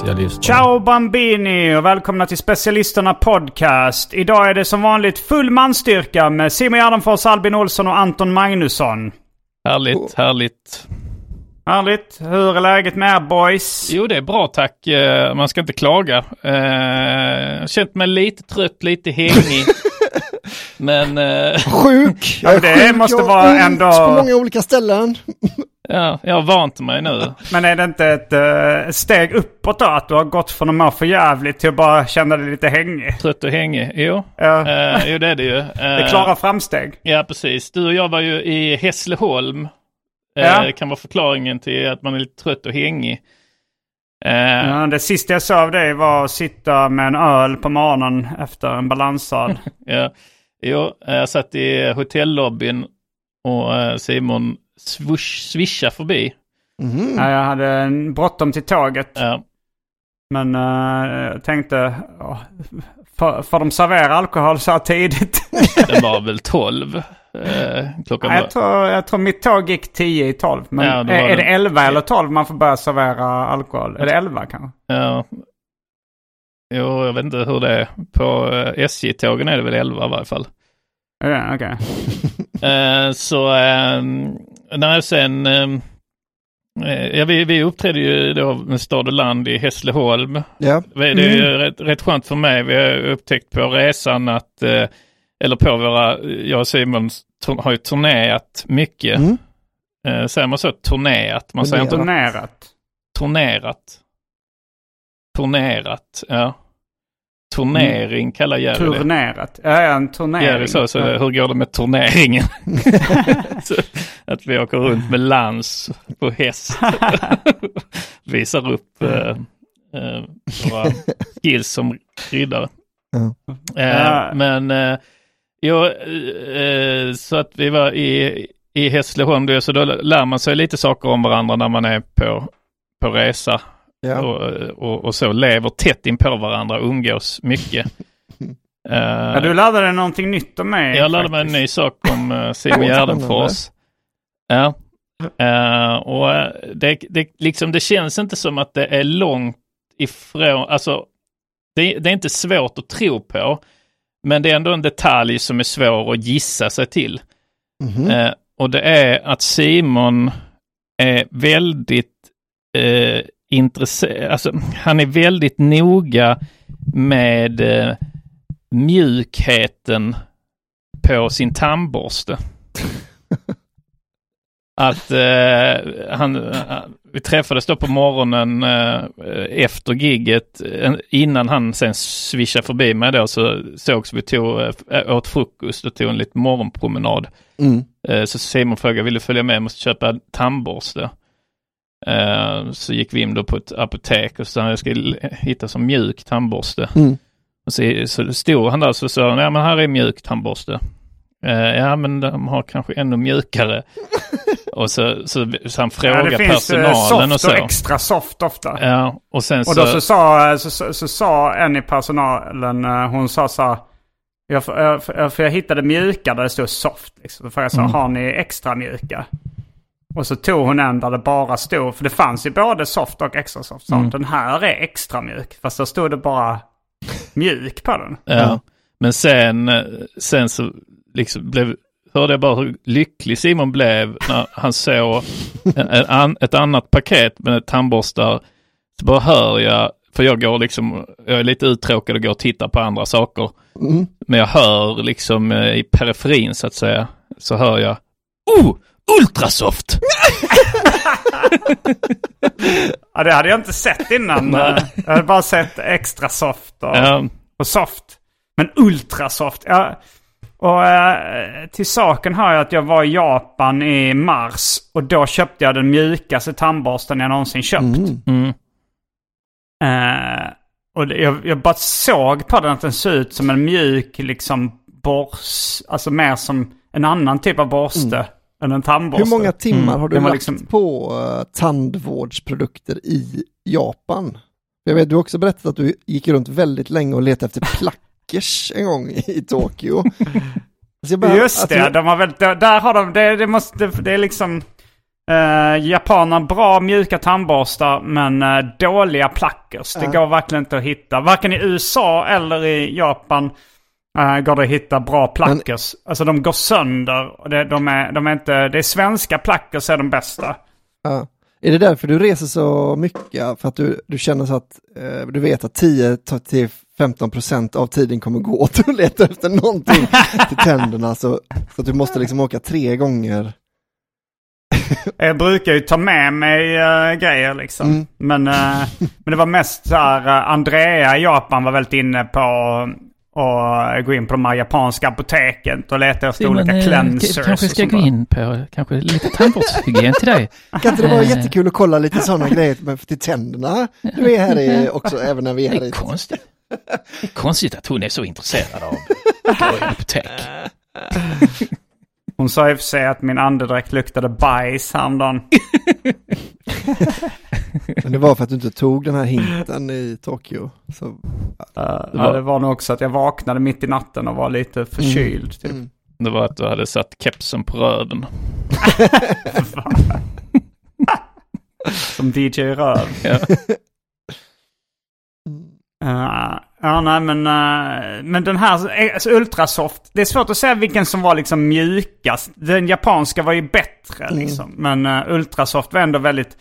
Specialist. ciao Bambini och välkomna till Specialisterna Podcast. Idag är det som vanligt full manstyrka med Simon Gärdenfors, Albin Olsson och Anton Magnusson. Härligt, härligt. Härligt. Hur är läget med er boys? Jo, det är bra tack. Eh, Man ska inte klaga. Eh, Jag har känt mig lite trött, lite hängig. Men eh, Sjuk! Ja, Jag är det sjuk. måste jag vara ändå- på många olika ställen. Ja, jag har vant mig nu. Men är det inte ett eh, steg uppåt då? Att du har gått från att må för jävligt till att bara känna dig lite hängig? Trött och hängig. Jo, Ja. eh, jo det är det ju. Eh, Det är klara framsteg. Ja, precis. Du och jag var ju i Hässleholm. Eh, Ja. Det kan vara förklaringen till att man är lite trött och hängig. Eh, Ja, det sista jag sa av dig var att sitta med en öl på morgonen efter en balansrad. Ja, jo, eh, jag satt i hotellobbyn och eh, Simon swoosh, swishade förbi. Ja, jag hade bråttom till tåget. Ja, Men eh, jag tänkte, ja, får, får de servera alkohol så här tidigt? den var väl 12. Eh, klockan Ja, jag, tror, jag tror mitt tåg gick 10 i 12. Men Ja, är, är det- det 11 eller 12 man får börja servera alkohol? Är det 11 kanske? Ja. Jo, jag vet inte hur det är. På eh, SJ-tågen är det väl 11 i varje fall. Det? Okej. Eh, så eh, när sen... Eh, eh, ja, vi, vi uppträdde ju då med Stad och Land i Hässleholm. Ja. Det är ju rätt, rätt skönt för mig. Vi har upptäckt på resan att, eh, eller på våra, jag och Simon har ju turnerat mycket. Mm. Eh, säger man så, turnerat? Man säger inte Turnerat. turnerat. Turnerat, ja. Turnering kallar Jerry det. Turnerat. Ja, ja, en turnering. Jerry sa så, hur går det med turneringen? så, att vi åker runt med lans på häst. Visar upp eh, eh, våra skills som riddare. Ja. Eh, Ja. Men eh, jo, eh, så att vi var i, i Hässleholm, så då lär man sig lite saker om varandra när man är på, på resa. Ja. Och, och, och så lever tätt in på varandra och umgås mycket. Eh, Ja, du dig någonting nytt om mig. jag lärde mig en ny sak om uh, Simon. Gärdenfors. Ja. Eh, och det, det, liksom, det känns inte som att det är långt ifrån, alltså det, det är inte svårt att tro på, men det är ändå en detalj som är svår att gissa sig till. Mhm. Eh, och det är att Simon är väldigt eh, intresserad, alltså han är väldigt noga med eh, mjukheten på sin tandborste. Att eh, han, eh, vi träffades då på morgonen eh, efter gigget. Innan han sen swishade förbi mig då så sågs vi tog, eh, åt frukost och tog en liten morgonpromenad. Mm. Eh, Så Simon frågade, vill du följa med? Jag måste köpa tandborste. Eh, Så gick vi in då på ett apotek och sa jag ska hitta som mjuk tandborste. Mm. Och så, så stod han där och så sa ja men här är mjuk tandborste. Eh, Ja men de har kanske ännu mjukare. Och så, så, så han Ja, frågar det finns eh, personalen och soft så. och extra soft ofta. Ja, och sen Och så... då så sa, så, så, så sa en i personalen, hon sa så här. Jag, jag, för jag hittade mjuka där det stod soft. Liksom. Frågade jag så här, Mm. har ni extra mjuka? Och så tog hon en där det bara stod, för det fanns ju både soft och extra soft. Så Mm. den här är extra mjuk. Fast då stod det bara mjuk på den. Ja. Men sen, sen så liksom blev, hörde jag bara hur lycklig Simon blev när han såg en, en, ett annat paket med tandborstar. Så bara hör jag, för jag går liksom, jag är lite uttråkad och går och tittar på andra saker. Mm. Men jag hör liksom eh, i periferin så att säga, så hör jag Oh! Ultrasoft! Ja, det hade jag inte sett innan. Jag hade bara sett extra soft och, Ja, och soft. Men ultrasoft. Ja. Och eh, till saken har jag att jag var i Japan i mars. Och då köpte jag den mjukaste tandborsten jag någonsin köpt. mm, Eh, och det, jag, jag bara såg på den att den såg ut som en mjuk liksom borst. Alltså mer som en annan typ av borste än en tandborste. Hur många timmar Mm. har du lagt liksom- på uh, tandvårdsprodukter i Japan? Jag vet, du har också berättat att du gick runt väldigt länge och letade efter plackers en gång i Tokyo. Så jag bara- Just det, alltså, de har väl, där, har de, det, det måste, det, är liksom... Uh, japaner bra mjuka tandborstar men eh, dåliga plackers. Det går verkligen inte att hitta. Varken i USA eller i Japan eh, går det att hitta bra plackers. Alltså de går sönder. Det, de är, de är inte, det är svenska plackers är de bästa. ja. Är det därför du reser så mycket? För att du, du känner så att eh, du vet att 10-15% av tiden kommer gå åt att leta efter någonting till tänderna så, så att du måste liksom åka tre gånger. Jag brukar ju ta med mig eh, grejer liksom. Mm. Men, men det var mest så här, Andrea i Japan var väldigt inne på att gå in på de här japanska apoteken och leta efter olika eh, cleansers. kanske och ska gå in på kanske lite tandvårdshygien till dig. Kan inte det vara Eh. jättekul att kolla lite sådana grejer till tänderna? Du är här i, också, även när vi är Det här är i. konstigt. Det är konstigt att hon är så intresserad av att gå i apotek. Hon sa i och för sig att min andedräkt luktade bajs häromdagen. Men det var för att du inte tog den här hinten i Tokyo. Så, Uh, ja, det var nog också att jag vaknade mitt i natten och var lite förkyld. Typ. mm. Det var att du hade satt kepsen på röven. Som DJ Röv. Ja. Uh, ja, nej men, uh, men den här alltså, Ultrasoft. Det är svårt att säga vilken som var liksom mjukast. Den japanska var ju bättre Mm. liksom. Men uh, Ultrasoft var ändå väldigt...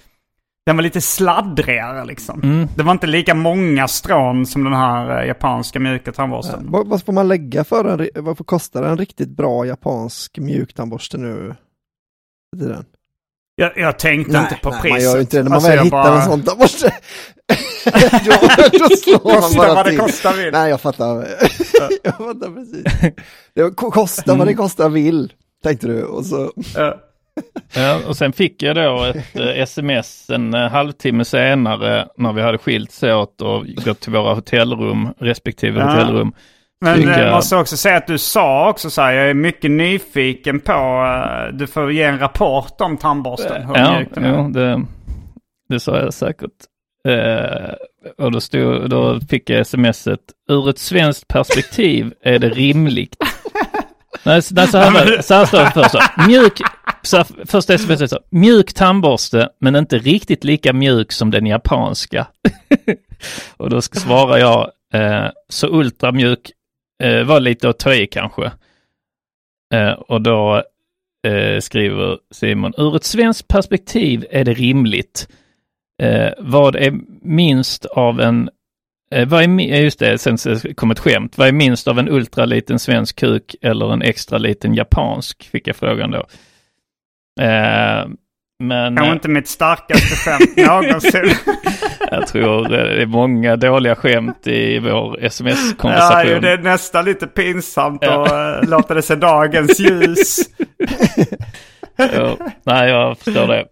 Den var lite sladdrigare liksom. Det var inte lika många strån som den här uh, japanska mjuka tandborsten. vad, vad får man lägga för en, ri- vad får kostar en riktigt bra japansk mjuktandborste nu? Det är den. Jag, jag tänkte inte på nej, priset. man gör inte det. När man Alltså, väl jag hittar bara- en sån tandborste. då, då slår man bara vad det kostar vill. Nej, jag fattar. jag fattar precis. Det ko- kostar vad det kostar vill, tänkte du. Och så, Ja, och sen fick jag då ett eh, sms en eh, halvtimme senare när vi hade skilts åt och gått till våra hotellrum, respektive Ja. hotellrum. Men jag jag- måste också säga att du sa också så här, jag är mycket nyfiken på, uh, du får ge en rapport om tandborsten, hur Ja, den jo, det, det sa jag säkert. Eh, och då, stod, då fick jag smset, ur ett svenskt perspektiv är det rimligt. Nej, nej, så här, så här står det först. Mjuk, så här, första sms är så, mjuk tandborste men inte riktigt lika mjuk som den japanska. och då ska svara jag, eh, så ultramjuk eh, var lite att ta i kanske. Eh, och då eh, skriver Simon, ur ett svenskt perspektiv är det rimligt. Eh, vad är minst av en, eh, vad är, eh, just det, sen kom ett skämt, vad är minst av en ultraliten svensk kuk eller en extra liten japansk, fick jag frågan då. Eh, Eh, men Kanske eh, inte mitt starkaste skämt någonsin. jag tror eh, det är många dåliga skämt i vår ja, sms-konversation. ju, det är nästan lite pinsamt Ja. att uh, låta det se dagens ljus. Ja, nej, jag förstår det.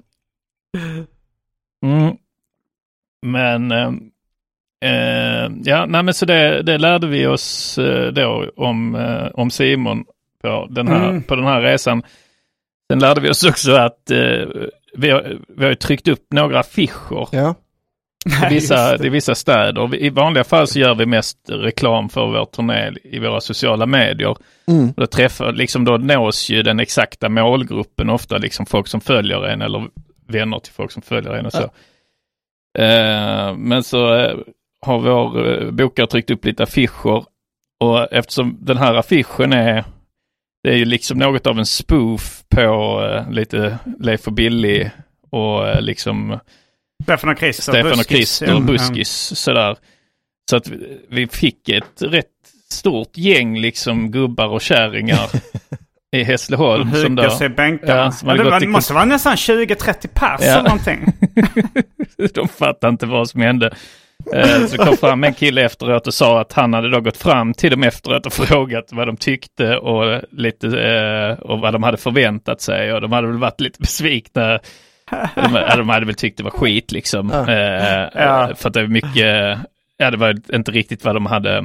Mm. Men, eh, eh, ja, nej men så det, det lärde vi oss eh, då om, eh, om Simon på den, här, Mm. på den här resan. Sen lärde vi oss också att eh, vi, har, vi har tryckt upp några affischer Ja. i vissa, i vissa städer. I vanliga fall så gör vi mest reklam för vår turné i våra sociala medier. Mm. Och Då, träffar, liksom då nås ju den exakta målgruppen, ofta liksom folk som följer en eller vänner till folk som följer en och så. Eh, men så eh, har vår eh, bokare tryckt upp lite affischer och eftersom den här affischen är det är ju liksom något av en spoof på eh, lite Leif och Billy och eh, liksom Stefan och Christer. Stefan och Buskis. Christer Mm, Buskis sådär. Så att vi, vi fick ett rätt stort gäng liksom gubbar och kärringar i Hässleholm. Som då, hukar sig i bänkarna. Ja, som det var, måste vara nästan 20-30 pers Ja. eller någonting. de fattade inte vad som hände. Eh, Så det kom fram en kille efteråt och sa att han hade då gått fram till dem efteråt och frågat vad de tyckte och, lite, eh, och vad de hade förväntat sig. Och de hade väl varit lite besvikna. De, ja, de hade väl tyckt det var skit liksom. Ja. Eh. För att det var mycket, ja det var inte riktigt vad de hade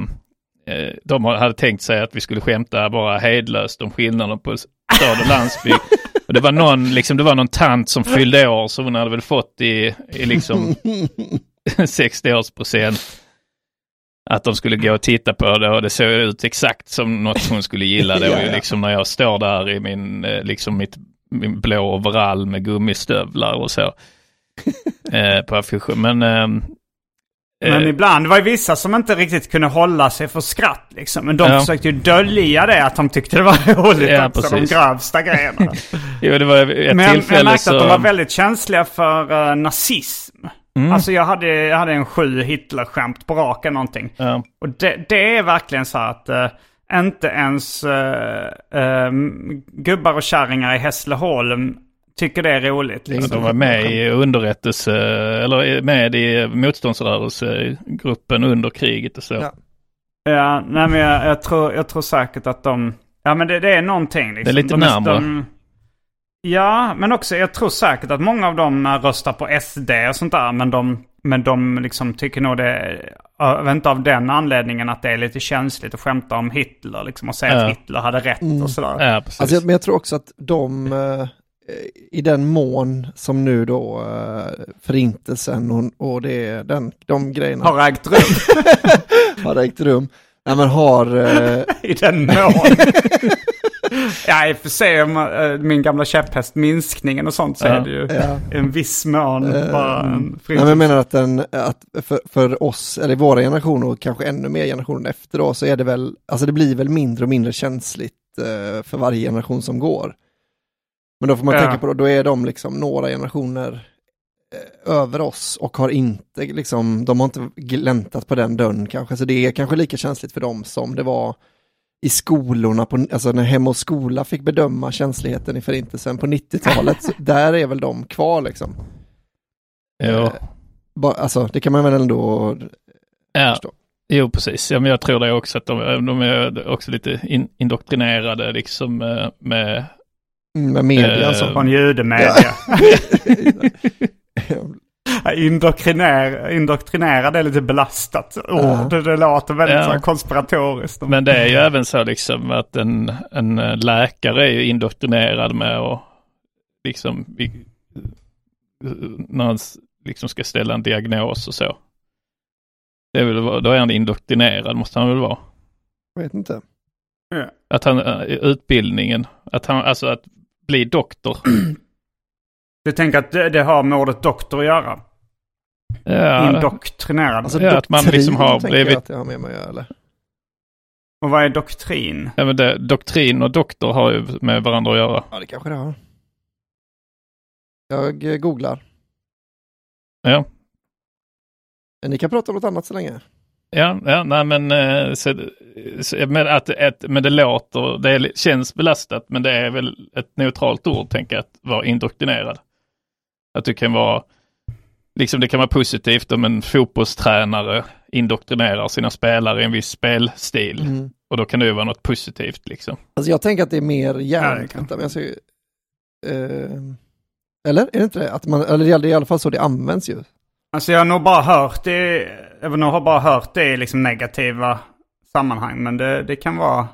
eh, de hade tänkt sig att vi skulle skämta bara hejdlöst om skillnaden på stad och landsbygd. Och det var någon, liksom, det var någon tant som fyllde år så hon hade väl fått i, i liksom 60-årspresent att de skulle gå och titta på det och det såg ut exakt som något hon skulle gilla. Ja, ja. Liksom när jag står där i min, eh, liksom mitt, min blå overall med gummistövlar och så. eh, på affischen. Men, ehm, Men eh, ibland var det vissa som inte riktigt kunde hålla sig för skratt liksom. Men de Ja. försökte ju dölja det att de tyckte det var roligt Ja, också. precis. De grövsta grejerna. jo, det var ett Men jag, tillfälle jag märkte så... att de var väldigt känsliga för uh, nazism. Mm. Alltså jag hade, jag hade en sju Hitler-skämt på raken någonting. Ja. Och det, det är verkligen så att eh, inte ens eh, eh, gubbar och kärringar i Hässleholm tycker det är roligt. Liksom. De var med i underrättelse, eller med i motståndsrörelsegruppen under kriget och så. Ja. Ja, nej men jag, jag, tror, jag tror säkert att de... Ja men det, det är någonting liksom. Det är lite de, närmare. de, Ja, men också jag tror säkert att många av dem eh, röstar på SD och sånt där. Men de, men de liksom tycker nog det... Vet inte av den anledningen att det är lite känsligt att skämta om Hitler liksom. Och säga Ja. att Hitler hade rätt och sådär. Ja, precis. Alltså, men jag tror också att de, eh, i den mån som nu då eh, förintelsen och, och det, den, de grejerna Har ägt rum har ägt rum, nej, men har, eh, i den mån. ja, i och för sig om eh, min gamla käpphäst minskningen och sånt så Ja. är det ju ja. en viss mån bara en Nej, men förintelse. jag menar att, den, att för, för oss, eller våra generationer och kanske ännu mer generationen efter då, så är det väl, alltså det blir väl mindre och mindre känsligt eh, för varje generation som går. Men då får man Ja. tänka på, då, då är de liksom några generationer eh, över oss och har inte liksom, de har inte gläntat på den dörren kanske, så det är kanske lika känsligt för dem som det var i skolorna, på, alltså när Hem och skola fick bedöma känsligheten i förintelsen på 90-talet, så där är väl de kvar liksom. jo. eh, Ba, alltså det kan man väl ändå Ja. förstå. Jo, precis. Ja, men jag tror det också att de, de är också lite in, indoktrinerade liksom eh, med... Mm, Med media Eh, alltså. Från judemedia. Ja, Indokriner, indoktrinerad är lite belastat ord. Ja. Det, det låter väldigt Ja. så konspiratoriskt. Men det är ju även så liksom att en, en läkare är ju indoktrinerad med att liksom när han liksom ska ställa en diagnos och så. Det är väl, då är han indoktrinerad, måste han väl vara. Jag vet inte. Att han, eh, utbildningen, att han, alltså att bli doktor. Du tänker att det, det har med ordet doktor att göra? Ja, Indoktrinerad. Alltså Ja, att man liksom har blivit- att jag har med mig att göra, eller? Och vad är doktrin? ja, men det, doktrin och doktor har ju med varandra att göra. Ja, det kanske det har. Jag eh, googlar. Ja. Men Ni kan prata om något annat så länge. Ja, ja nej men, eh, så, så, men, att, ett, men det låter, det är, känns belastat, men det är väl ett neutralt ord, tänker jag, att vara indoktrinerad. Att du kan vara, liksom det kan vara positivt om en fotbollstränare indoktrinerar sina spelare i en viss spelstil. Mm. Och då kan det ju vara något positivt liksom. Alltså jag tänker att det är mer Ja, det hjärnt. kan. men jag ser, ju, eh, eller är det inte det? Att man, eller det är i alla fall så det används ju. Alltså jag har nog bara hört det, jag har bara hört det i liksom negativa sammanhang. Men det, det kan vara,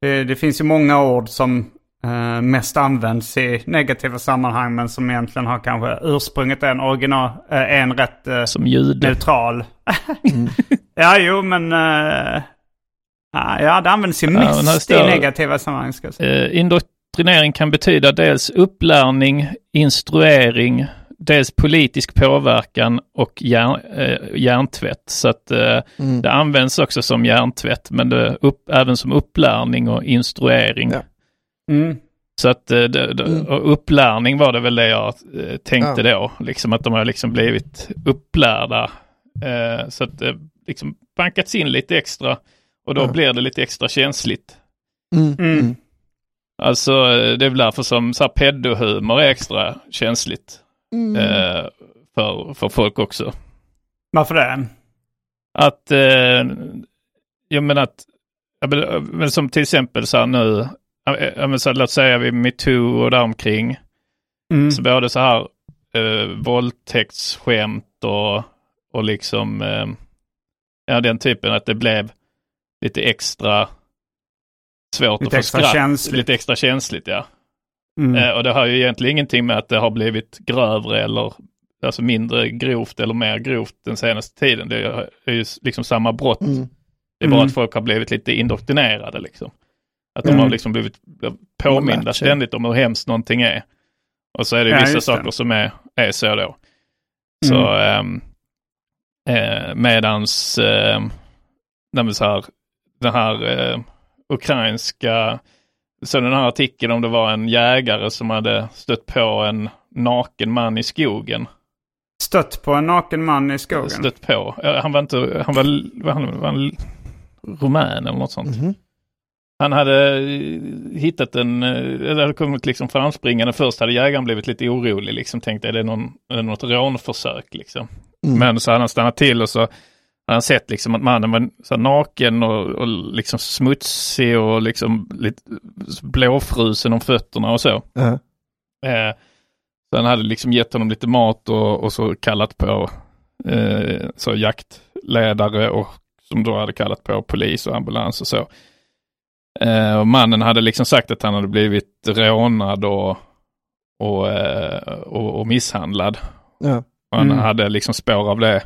det, det finns ju många ord som eh, mest används i negativa sammanhang men som egentligen har kanske ursprunget en original, eh, en rätt eh, Som jude. neutral. ja, jo men... eh, ja, det används ju mest står- i negativa sammanhang ska jag säga. Eh, indoktrinering kan betyda dels upplärning, instruering, dels politisk påverkan och hjärn, eh, hjärntvätt. Så att eh, Mm. det används också som hjärntvätt, men det upp, även som upplärning och instruering. Ja. Mm. Så att eh, det, det, Mm. upplärning var det väl det jag eh, tänkte då, liksom att de har liksom blivit upplärda. Eh, så att det liksom bankats in lite extra och då Ja. blir det lite extra känsligt. Mm. Mm. Mm. Alltså eh, det är väl därför som så här pedohumor är extra känsligt Mm. eh, för, för folk också. Varför det? Att, eh, jag menar att, jag menar, men som till exempel så här nu, eh, så här, låt säga vid metoo och däromkring, Mm. så både så här eh, våldtäktsskämt och, och liksom, eh, ja den typen att det blev lite extra svårt Lite att få skratt. känsligt. Lite extra känsligt ja. Mm. Eh, och det har ju egentligen ingenting med att det har blivit grövre eller alltså mindre grovt eller mer grovt den senaste tiden. Det är ju liksom samma brott. Mm. Det är bara Mm. att folk har blivit lite indoktrinerade liksom. Att de Mm. har liksom blivit påminda ständigt om hur hemskt någonting är. Och så är det Ja, vissa just det. saker som är, är så då. Så ehm, eh, medans eh, så här, den här eh, ukrainska, så den här artikeln om det var en jägare som hade stött på en naken man i skogen. Stött på en naken man i skogen. Stött på, han var inte, han var, var han, var han rumän eller något sånt. Mhm. Han hade eh, hittat en, eh, det hade kommit liksom framspringande först, hade jägaren blivit lite orolig liksom, tänkte är det, någon, är det något rånförsök liksom. Mm. Men så hade han stannat till och så hade han sett liksom att mannen var så naken och, och liksom smutsig och liksom lite blåfrusen om fötterna och så. Ja. Eh, så han hade liksom gett honom lite mat och, och så kallat på eh, så jaktledare och som då hade kallat på polis och ambulans och så. Eh, och mannen hade liksom sagt att han hade blivit rånad och, och, eh, och, och misshandlad. Ja. Och han Mm. hade liksom spår av det.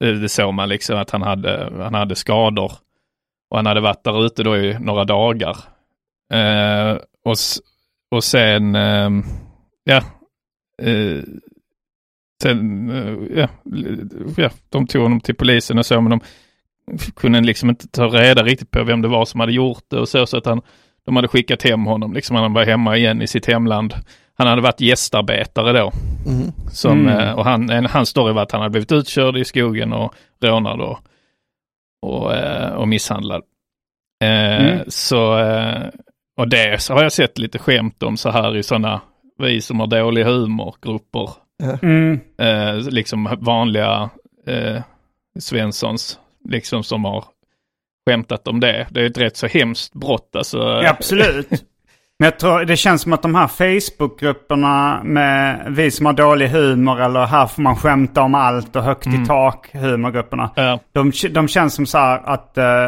Det, det såg man liksom att han hade, han hade skador. Och han hade varit där ute då i några dagar. Eh, och, och sen, ehm, ja, eh, sen, eh, ja, ja, de tog honom till polisen och så, men de kunde liksom inte ta reda riktigt på vem det var som hade gjort det och så, så att han, de hade skickat hem honom, liksom han var hemma igen i sitt hemland. Han hade varit gästarbetare då. Mhm. Som, Mm. eh, och han, en, hans story var att han hade blivit utkörd i skogen och rånad och, och, eh, och misshandlad. Eh, Mm. Så, och det så har jag sett lite skämt om så här i sådana, vi som har dålig humor, grupper. Mm. Eh, liksom vanliga eh, Svenssons, liksom som har skämtat om det. Det är ett rätt så hemskt brott alltså. Ja, absolut. Men jag tror det känns som att de här Facebookgrupperna med vi som har dålig humor eller här får man skämta om allt och högt i tak humorgrupperna. Ja. De, de känns som så här att eh,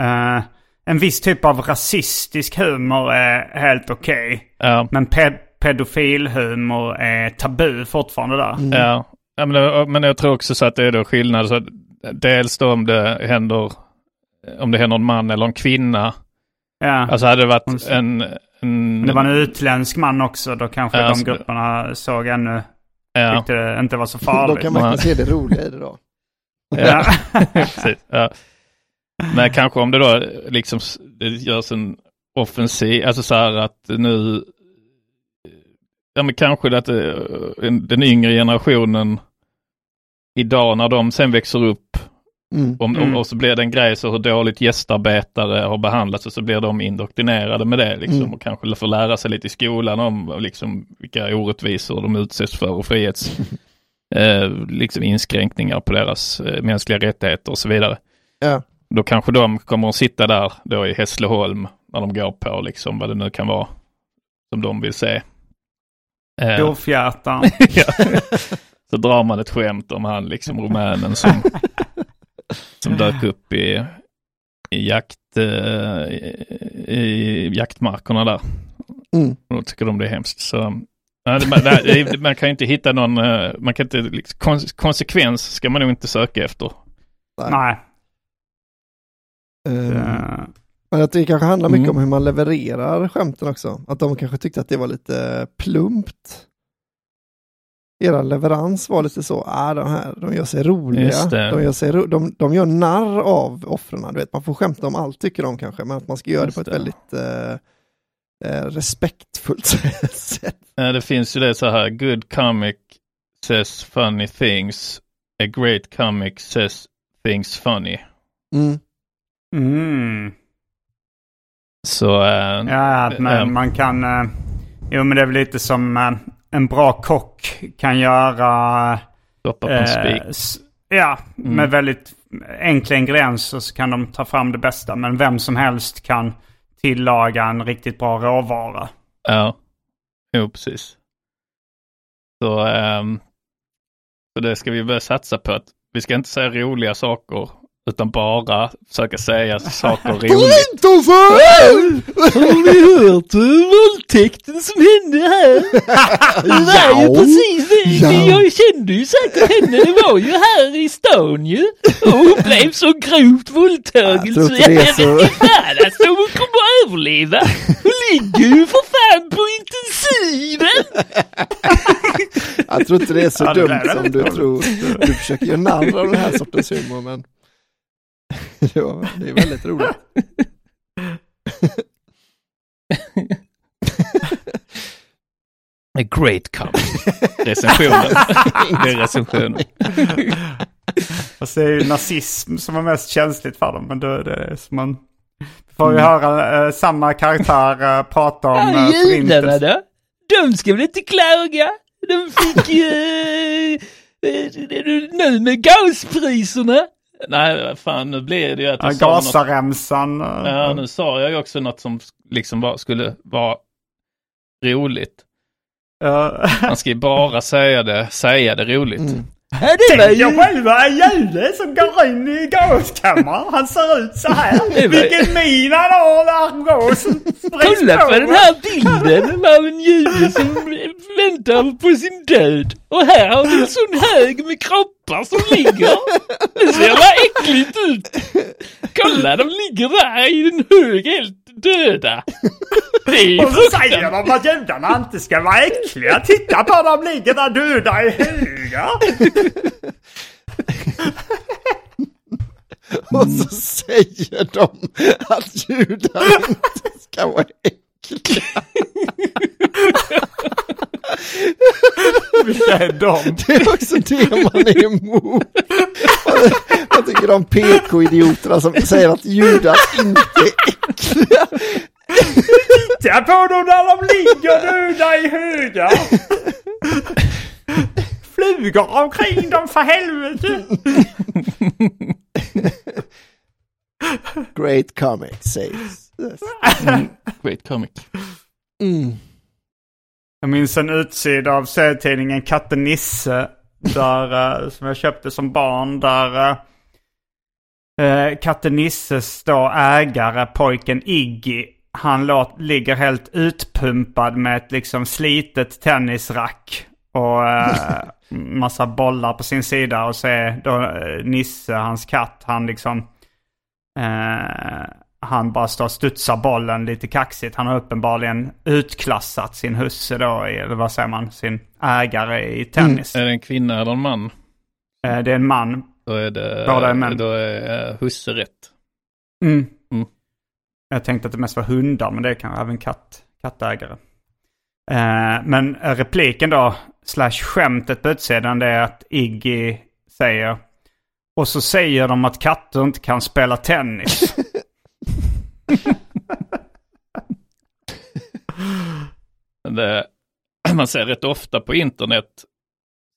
eh, en viss typ av rasistisk humor är helt okej. Ja. Men pe- pedofilhumor är tabu fortfarande där. Ja, ja men, men jag tror också så att det är då skillnad. Så dels då om det händer om det händer en man eller en kvinna. Ja. Alltså hade det varit en... en det var en utländsk man också. Då kanske Ja, de så- grupperna såg ännu, ja, tyckte det inte var så Då farligt. kan man se det roliga i det då. ja, precis, ja. Men kanske om det då liksom det görs en offensiv, alltså så här att nu Ja men kanske att eh, en- den yngre generationen idag när de sen växer upp Mm. Om, Mm. om, och så blir det en grej så hur dåligt gästarbetare har behandlats och så blir de indoktrinerade med det liksom, Mm. och kanske får lära sig lite i skolan om liksom, vilka orättvisor de utsätts för och frihets eh, liksom inskränkningar på deras eh, mänskliga rättigheter och så vidare. Ja. Då kanske de kommer att sitta där då i Hässleholm när de går på liksom vad det nu kan vara som de vill se. Eh, Grovfjärtan. ja. Så drar man ett skämt om han liksom rumänen som, som dök upp i, i jakt, eh, i, i jaktmarkerna där. Mm. Och då tycker de det är hemskt. Så, ja, det, man, man kan ju inte hitta någon, eh, man kan inte, liksom, kons- konsekvens ska man nog inte söka efter. Nej. Eh, Men att det kanske handlar mycket Mm. om hur man levererar skämten också. Att de kanske tyckte att det var lite plumpt. Era leverans var lite så, ah, de här, de gör sig roliga. De gör, sig, ro- de, de gör narr av offren. Du vet, man får skämta om allt tycker de kanske, men att man ska göra Just det på ett det. väldigt eh, eh, respektfullt sätt. Eh, Det finns ju det så här, good comic says funny things, a great comic says things funny. Mm. mm. Så, eh, Ja, men eh, man kan... eh, jo, men det är väl lite som en bra kock kan göra... stoppa på en eh, spik. ja, Mm. med väldigt enkla ingredienser så kan de ta fram det bästa. Men vem som helst kan tillaga en riktigt bra råvara. Ja, jo precis. Så, ehm, så det ska vi börja satsa på. att Vi ska inte säga roliga saker utan bara försöka säga saker roligt. Har ni hört våldtäkten som hände här? Det var ju Ja. precis det. Ja. Jag kände ju säkert henne. Det var ju här i stan ju. Och hon blev så grovt våldtagen så jag det är vet så- inte fan alltså hon kommer att överleva. Hon ligger ju för fan på intensiven. Jag tror inte det är så dumt som du tror. Du försöker göra narr av den här sortens humor, men det, var, det är väldigt roligt. A great comic. Recensionen. det är recensionen. Fast det är ju nazism som är mest känsligt för dem. Men då är det som man... Vi får ju Mm. höra eh, samma karaktär eh, prata om Ja, uh, judarna då? De ska väl inte klaga? De fick ju... eh, eh, nu med gaspriserna. Nej, fan, nu blir det ju att Ja, jag sa något. Ja, nu sa jag ju också något som liksom bara skulle vara roligt. eh, Man ska ju bara säga det, säga det roligt. Mm. Det var Tänk er själva en jude som går in i gaskammaren. Han ser ut så här. Vilken min han har när gasen Kolla på. den här bilden av en jude som väntar på sin död. Och här har vi en sån hög med kroppar som ligger. Det ser bara äckligt ut. Kolla, de ligger där i en hög helt döda. Det är Och så säger de att judarna inte ska vara äckliga. Titta på dem ligger där döda i högar. Och så säger de att judar inte ska vara äckliga. Vilka är de? Det är också det man är emot. Jag tycker de PK-idioterna som säger att judar inte är äckliga. Titta på dem när de ligger döda i högar. Flugor omkring dem för helvete. Great comic says. Yes. Great comic. Mm. Jag minns en utsida av serietidningen Katte Nisse. Där, eh, som jag köpte som barn. Där eh, eh, Katte Nisses då ägare, pojken Iggy. Han låt, ligger helt utpumpad med ett liksom slitet tennisrack. Och eh, massa bollar på sin sida. Och så är då eh, Nisse, hans katt, han liksom... Eh, han bara står och studsar bollen lite kaxigt. Han har uppenbarligen utklassat sin husse då, eller vad säger man, sin ägare i tennis. Är det en kvinna eller en man? Eh, det är en man. Då är det... Båda är män. Då är uh, husse rätt. Mm. Mm. Jag tänkte att det mest var hundar, men det kan även katt, kattägare. Eh, men repliken då, slash skämtet på utsidan, det är att Iggy säger och så säger de att katter inte kan spela tennis. Det, man ser rätt ofta på internet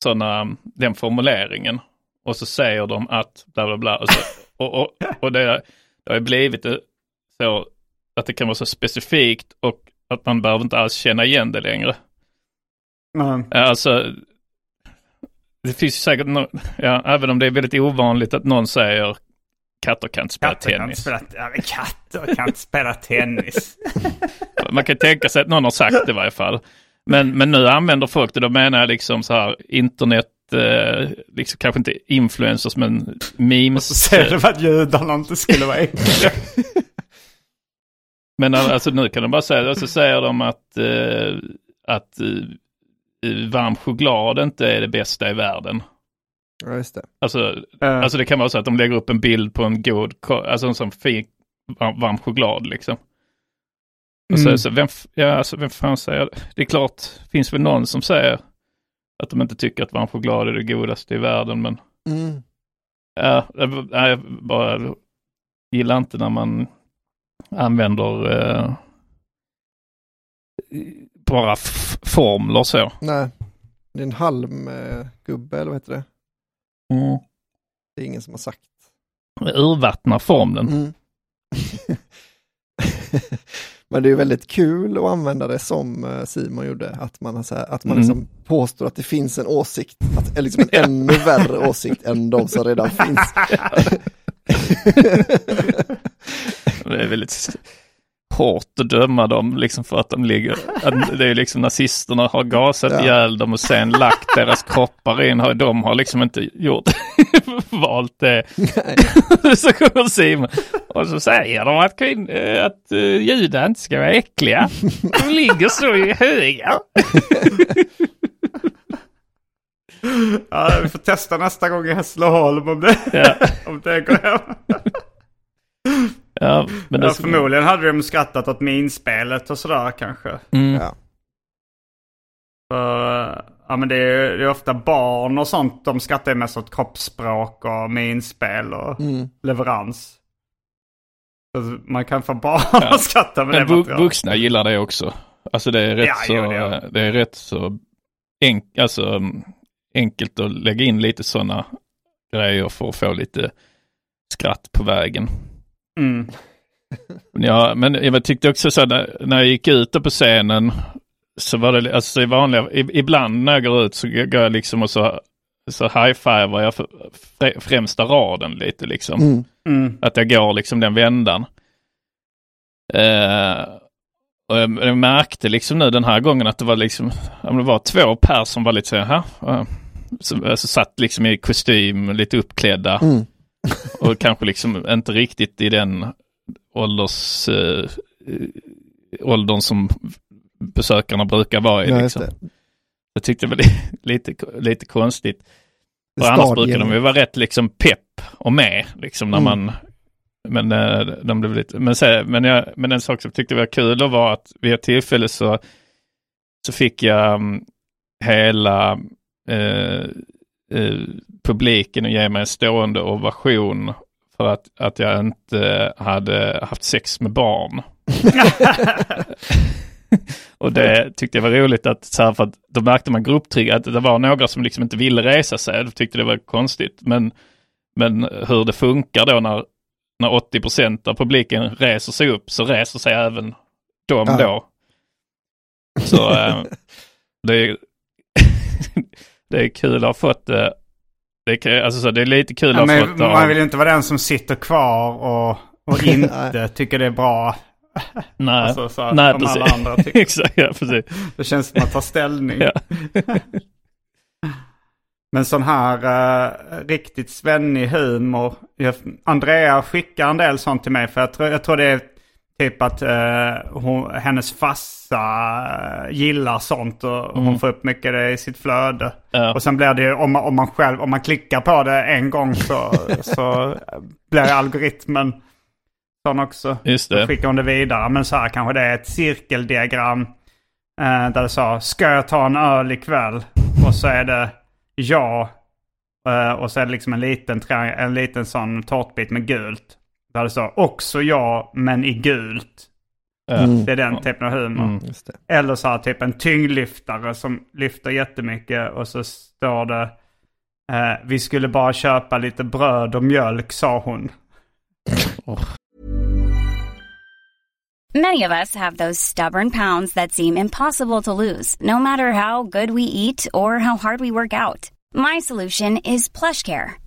såna, den formuleringen. Och så säger de att bla bla bla. Och, så, och, och, och det, det har blivit så att det kan vara så specifikt och att man behöver inte alls känna igen det längre. Mm. Alltså, det finns säkert, no, ja, även om det är väldigt ovanligt att någon säger katter kan inte spela Katter kan, tennis. spela, ja, katter kan inte spela tennis. Man kan tänka sig att någon har sagt det i varje fall. Men, men nu använder folk det, då menar jag liksom så här internet, eh, liksom kanske inte influencers men memes. Så säger de att judarna inte skulle vara äckliga. Men alltså nu kan de bara säga, och så säger de att, eh, att eh, varm choklad inte är det bästa i världen. Ja, just det. Alltså, Eh, alltså det kan vara så att de lägger upp en bild på en god, alltså en sån fin varm, choklad liksom. Och så, Mm. så vem, f- ja, alltså, vem fan säger det? Det är klart, finns väl någon som säger att de inte tycker att varm choklad är det godaste i världen, men Mm. ja, jag, jag bara gillar inte när man använder eh, bara formler så. Nej, det är en halmgubbe eller vad heter det? Det är ingen som har sagt. Urvattnar formlen. Mm. Men det är väldigt kul att använda det som eh, Simon gjorde, att man, så här, att man Mm. liksom påstår att det finns en åsikt, att, liksom en ännu värre åsikt än de som redan finns. Det är väldigt hårt att döma dem liksom för att de ligger, att det är liksom nazisterna har gasat Ja. ihjäl dem och sen lagt deras kroppar in. Har- De har liksom inte gjort, valt det. så kommer Simon och så säger de att, kvinn, eh, att uh, judar inte ska vara äckliga. De ligger så i högar. ja, vi får testa nästa gång i Hässleholm om det, Ja, om det går hem. Ja, men det Ja, förmodligen hade de skrattat åt minspelet och sådär kanske. Mm. Ja. För, ja men det är, det är ofta barn och sånt. De skrattar mest åt kroppsspråk och minspel och Mm. leverans. Så man kan få barn Ja. att skratta med Men det materialet. vuxna gillar det också. Alltså det är rätt Ja, så, jo, det det är rätt så enk, alltså, enkelt att lägga in lite sådana grejer för att få lite skratt på vägen. Mm. Men Ja, men jag tyckte också så när, när jag gick ut på scenen så var det, alltså i vanliga, ibland när jag går ut så går jag liksom och så, så high-fivar jag främsta raden lite liksom. Mm. Mm. Att jag går liksom den vändan. Eh, och jag, jag märkte liksom nu den här gången att det var liksom, men det var två per som var lite så här, "Jaha", som alltså, satt liksom i kostym, lite uppklädda Mm. Och kanske liksom inte riktigt i den ålders, eh, åldern som besökarna brukar vara i. Just liksom. det. Jag tyckte det var lite, lite konstigt. För annars brukar de ju vara rätt liksom pepp och med liksom när Mm. man men, eh, de blev lite, men, så, men, jag, men en sak som jag tyckte var kul var att vid ett tillfälle så, så fick jag mm, hela eh, eh, publiken att ge mig en stående ovation för att, att jag inte hade haft sex med barn. Och det tyckte jag var roligt att, så här, för att då märkte man grupptryck, att det var några som liksom inte ville resa sig. De tyckte det var konstigt. Men, men hur det funkar då när, när 80% av publiken reser sig upp så reser sig även de Ja. då. Så eh, det, är, det är kul att ha fått det. Det är, alltså, så det är lite kul Ja, att ha fått det man vill ju inte vara den som sitter kvar och, och inte tycker det är bra. Nej, Alltså, så, Nej precis. alla andra tycker. Exakt, ja, precis. Det känns som att ta ställning. Men sån här eh, riktigt svennig humor. Jag, Andrea skickar en del sånt till mig. För jag tror, jag tror det är typ att eh, hon, hennes farsa eh, gillar sånt. Och hon får upp mycket det i sitt flöde. Mm. Ja. Och sen blir det ju, om man, om man själv, om man klickar på det en gång så, så blir algoritmen sån också. Just Då det. skickar hon det vidare. Men så här kanske det är ett cirkeldiagram. Eh, där det sa, ska jag ta en öl ikväll? Och så är det ja. Eh, och så är det liksom en liten, en liten sån tårtbit med gult. Där det står också ja, men i gult. Mm. Det är den typen av humor. Mm. Just det. Eller så här typ en tyngdlyftare som lyfter jättemycket och så står det eh, Vi skulle bara köpa lite bröd och mjölk sa hon. Many of us have those stubborn pounds that seem impossible to lose, no matter how good we eat or how hard we work out. My solution is PlushCare.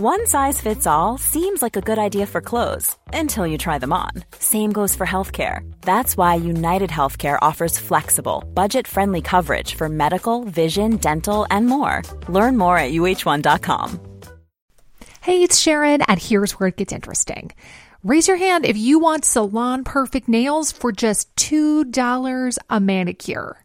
One size fits all seems like a good idea for clothes until you try them on. Same goes for healthcare. That's why United Healthcare offers flexible, budget friendly coverage for medical, vision, dental, and more. Learn more at uh1.com. Hey, it's Sharon, and here's where it gets interesting. Raise your hand if you want salon perfect nails for just $2 a manicure.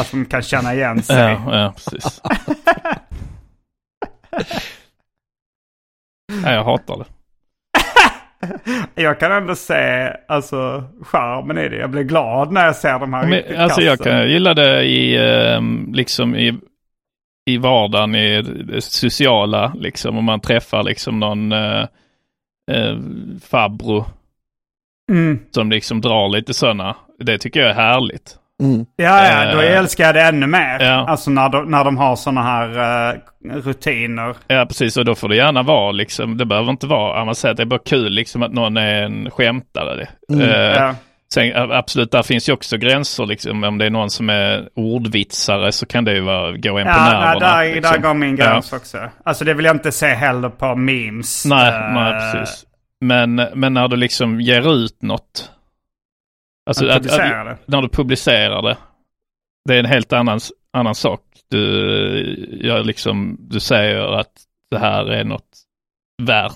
Att de kan känna igen sig. Ja, ja precis. Nej, jag hatar det. Jag kan ändå se alltså, charmen i det. Jag blir glad när jag ser de här Men, alltså jag kan gilla det i, eh, liksom i, i vardagen, i det sociala, liksom om man träffar liksom någon eh, eh, farbror Mm. som liksom drar lite sådana. Det tycker jag är härligt. Mm. Ja, ja, då Eh, älskar jag det ännu mer. ja. Alltså när de, när de har sådana här eh, rutiner. Ja, precis. Och då får det gärna vara liksom, det behöver inte vara avancerat. Det är bara kul liksom att någon är en skämtare. Mm. Eh, Ja. Sen absolut, där finns ju också gränser liksom. Om det är någon som är ordvitsare så kan det ju vara, gå en på Ja, nej, nerverna. där, liksom. där går min gräns också. Alltså det vill jag inte se heller på memes. Nej, Eh, nej precis. Men, men när du liksom ger ut något. Alltså Att publicera det. När du publicerar det. Det är en helt annan, annan sak. Du, gör liksom, du säger att det här är något värt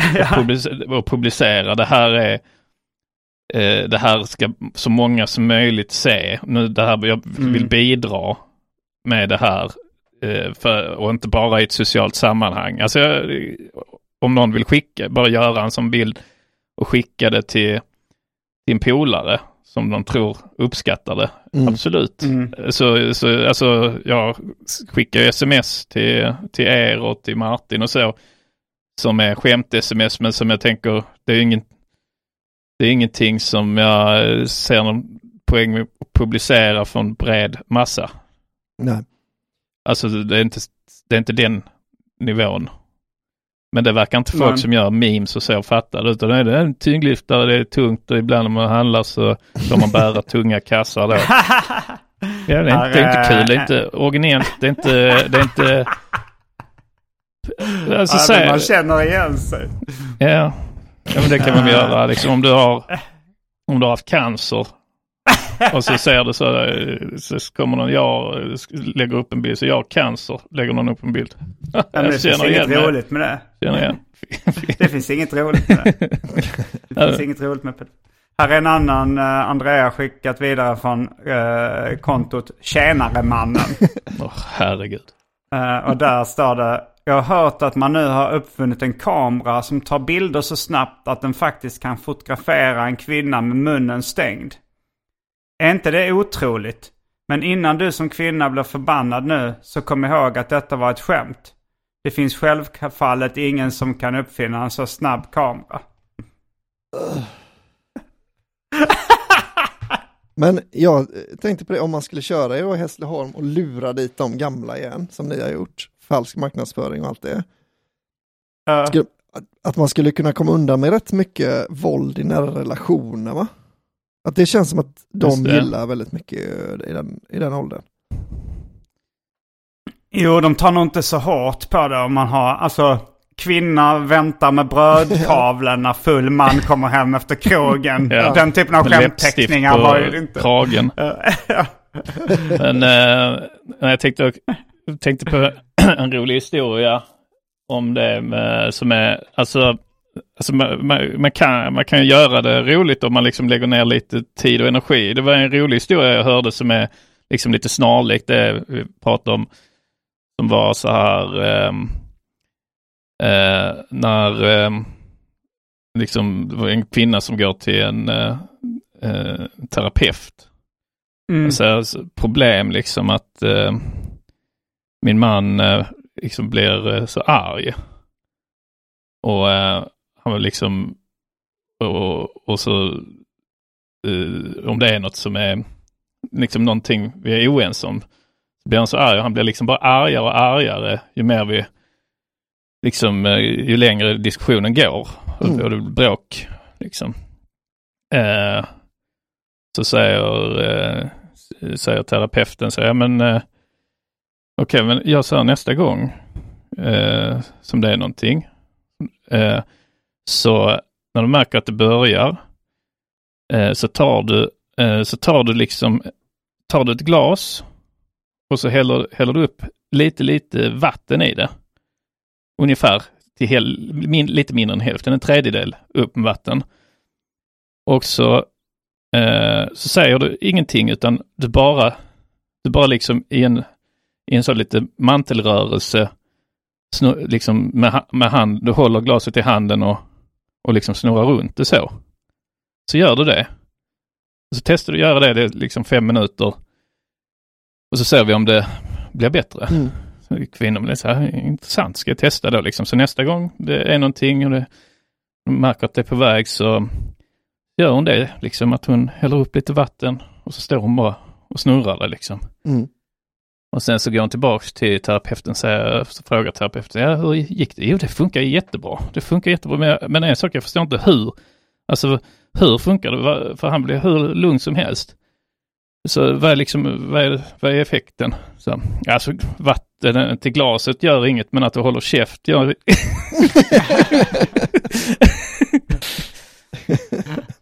att, publicera, att publicera. Det här är eh, det här ska så många som möjligt se. Nu, det här, jag vill Mm. bidra med det här. Eh, för, och inte bara i ett socialt sammanhang. Alltså, jag, om någon vill skicka, bara göra en sån bild och skicka det till din polare som de tror uppskattar det. Mm. Absolut. Mm. Så, så alltså, jag skickar ju sms till, till er och till Martin och så. Som är skämt-sms men som jag tänker, det är ingen det är ingenting som jag ser någon poäng med att publicera för en bred massa. Nej. Alltså det är inte, det är inte den nivån. Men det verkar inte folk Nej. som gör memes och så fatta det. Utan det är en tyngdlyftare, det är tungt och ibland när man handlar så får man bära tunga kassar då. Ja, det, är inte, det är inte kul, det är inte originellt, det är inte... Det är inte alltså, Ja, säg- men man känner igen sig. Ja. ja, men det kan man göra. Liksom, om, du har, om du har haft cancer och så ser du så, eh, så kommer någon, jag lägger upp en bild, så jag har cancer, lägger någon upp en bild. Ja, men det finns inget mig. roligt med det. Känner igen. Det finns inget roligt med det. Det finns inget roligt med det. Här är en annan uh, Andrea skickat vidare från uh, kontot Tjänaremannen. Åh, herregud. Eh, och där står det. Jag har hört att man nu har uppfunnit en kamera som tar bilder så snabbt att den faktiskt kan fotografera en kvinna med munnen stängd. Är inte det otroligt? Men innan du som kvinna blir förbannad nu så kom ihåg att detta var ett skämt. Det finns självfallet ingen som kan uppfinna en så snabb kamera. Men jag tänkte på det, om man skulle köra i Hässleholm och lura dit de gamla igen, som ni har gjort, falsk marknadsföring och allt det. Eh, Skulle, att- att man skulle kunna komma undan med rätt mycket våld i nära relationer va? Att det känns som att de gillar väldigt mycket eh, i den, i den åldern. Jo, de tar nog inte så hårt på det om man har, alltså kvinna väntar med brödtavlen när full man kommer hem efter krogen. Ja. Den typen av skämtteckningar var ju inte. kragen. Men eh, jag tänkte, tänkte på en rolig historia om det med, som är, alltså, alltså man, man, man, kan, man kan ju göra det roligt om man liksom lägger ner lite tid och energi. Det var en rolig historia jag hörde som är liksom lite snarlikt det vi pratade om som var så här ehm, eh, när ehm, liksom det var en kvinna som går till en eh, eh, terapeut. Mm. Så, alltså, problem liksom att eh, min man eh, liksom blir eh, så arg. Och eh, han var liksom, och, och så eh, om det är något som är liksom någonting vi är oense om, så blir han så arg han blir liksom bara argare och argare ju mer vi, liksom eh, ju längre diskussionen går Mm. och det blir bråk liksom. Eh, så säger, eh, säger terapeuten så ja men eh, okej men gör så här nästa gång eh, som det är någonting. Eh, så när du märker att det börjar eh, så tar du eh, så tar du liksom tar du ett glas och så häller, häller du upp lite lite vatten i det. Ungefär till hel, min, lite mindre än hälften, en tredjedel upp med vatten. Och så, eh, så säger du ingenting utan du bara, du bara liksom i en, i en sån lite mantelrörelse snu, liksom med, med hand, du håller glaset i handen och, och liksom snurrar runt det så. Så gör du det. Och så testar du att göra det, det är liksom fem minuter. Och så ser vi om det blir bättre. Mm. Så kvinnan blir så här, intressant, ska jag testa då liksom. Så nästa gång det är någonting och det, hon märker att det är på väg så gör hon det, liksom att hon häller upp lite vatten och så står hon bara och snurrar det liksom. Mm. Och sen så går hon tillbaks till terapeuten och frågar terapeuten, ja hur gick det? Jo det funkar jättebra. Det funkar jättebra, men, men en sak jag förstår inte hur. Alltså hur funkar det? För han blir hur lugn som helst. Så vad är liksom, vad är, vad är effekten? Så, alltså vatten till glaset gör inget, men att du håller käft gör...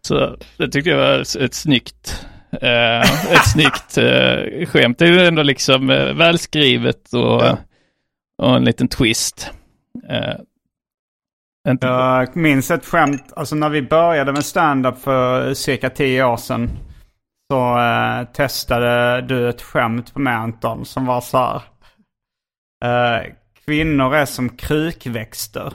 Så det tyckte jag var ett, ett snyggt, eh, ett snyggt eh, skämt. Det är ju ändå liksom eh, välskrivet och, Ja. och en liten twist. Eh, inte, Jag minns ett skämt, alltså när vi började med stand-up för cirka tio år sedan. Så eh, testade du ett skämt på mig Anton som var så här. Eh, kvinnor är som krukväxter.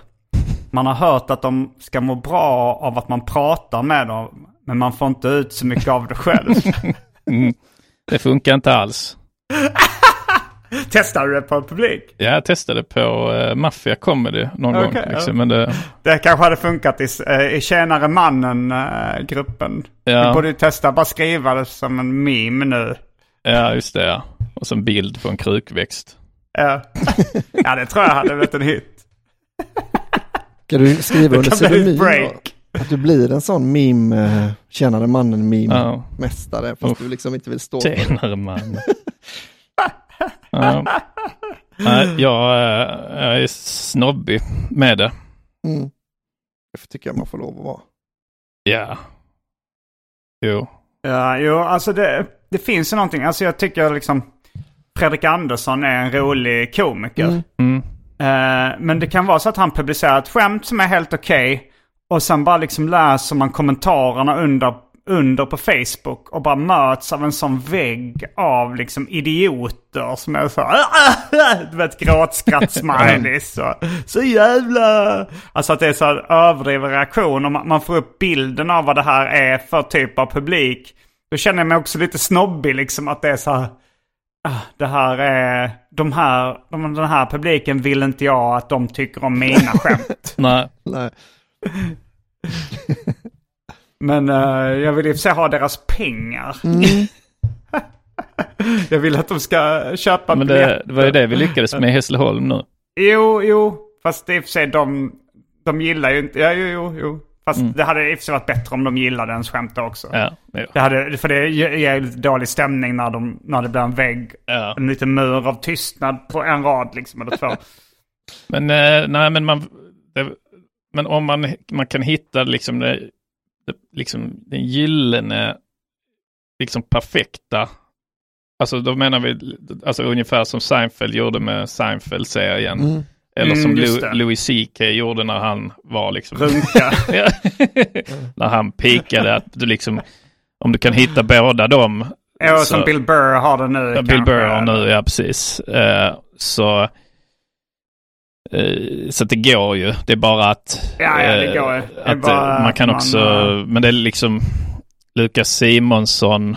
Man har hört att de ska må bra av att man pratar med dem. Men man får inte ut så mycket av det själv. mm, det funkar inte alls. Testade du det på publik? Jag testade på uh, Mafia Comedy någon Okej, gång. ja. Liksom, men det, Det kanske hade funkat i, eh, i Tjänare Mannen-gruppen. Ja. Vi borde ju testa bara skriva det som en meme nu. ja, just det. Ja. Och en bild på en krukväxt. Ja, ja det tror jag hade blivit en hit. Ska du skriva under kan pseudonym? break. Att du blir en sån meme, eh, tjänade mannen Ja. fast Uff. du liksom inte vill stå för det. Tjenare man. ja. Nej, jag, eh, jag är snobbig med det. Mm. Det tycker jag man får lov att vara. Ja. Jo. Ja, jo, alltså det, det finns ju någonting. Alltså jag tycker liksom Fredrik Andersson är en rolig komiker. Mm. Mm. Eh, men det kan vara så att han publicerar ett skämt som är helt okej. Och sen bara liksom läser man kommentarerna under, under på Facebook och bara möts av en sån vägg av liksom idioter som är så Du vet gråtskratt-smileys och så jävla... Alltså att det är så här överdriven reaktion och man, man får upp bilden av vad det här är för typ av publik. Då känner jag mig också lite snobbig liksom att det är så här... Ah, Det här är, de här, de, den här publiken vill inte jag att de tycker om mina skämt. Nej. Nej. Men eh, jag vill i och för sig ha deras pengar. jag vill att de ska köpa Men det, det var ju det vi lyckades med i Hässleholm nu. Jo, jo. Fast i och för sig de, de gillar ju inte... Ja, jo, jo, jo. Fast Mm. det hade i och för sig varit bättre om de gillade ens skämt också. Ja, jo. Det hade, för det ger lite dålig stämning när, de, när det blir en vägg. Ja. En liten mur av tystnad på en rad liksom, eller två. Men eh, nej, men man, det, men om man, man kan hitta liksom, det, det, liksom den gyllene, liksom perfekta, alltså då menar vi alltså ungefär som Seinfeld gjorde med Seinfeld-serien. Mm. Eller som Mm, just Lou, det. Louis CK gjorde när han var liksom... Runka. När han pikade att du liksom, om du kan hitta båda dem Ja, så- som Bill Burr har det nu. Ja, Bill. Burr har nu, ja precis. Eh, så, så att det går ju. Det är bara att... Ja, ja, det eh, går ju. Att, bara eh, man kan också... man, eh, Men det är liksom... Lukas Simonsson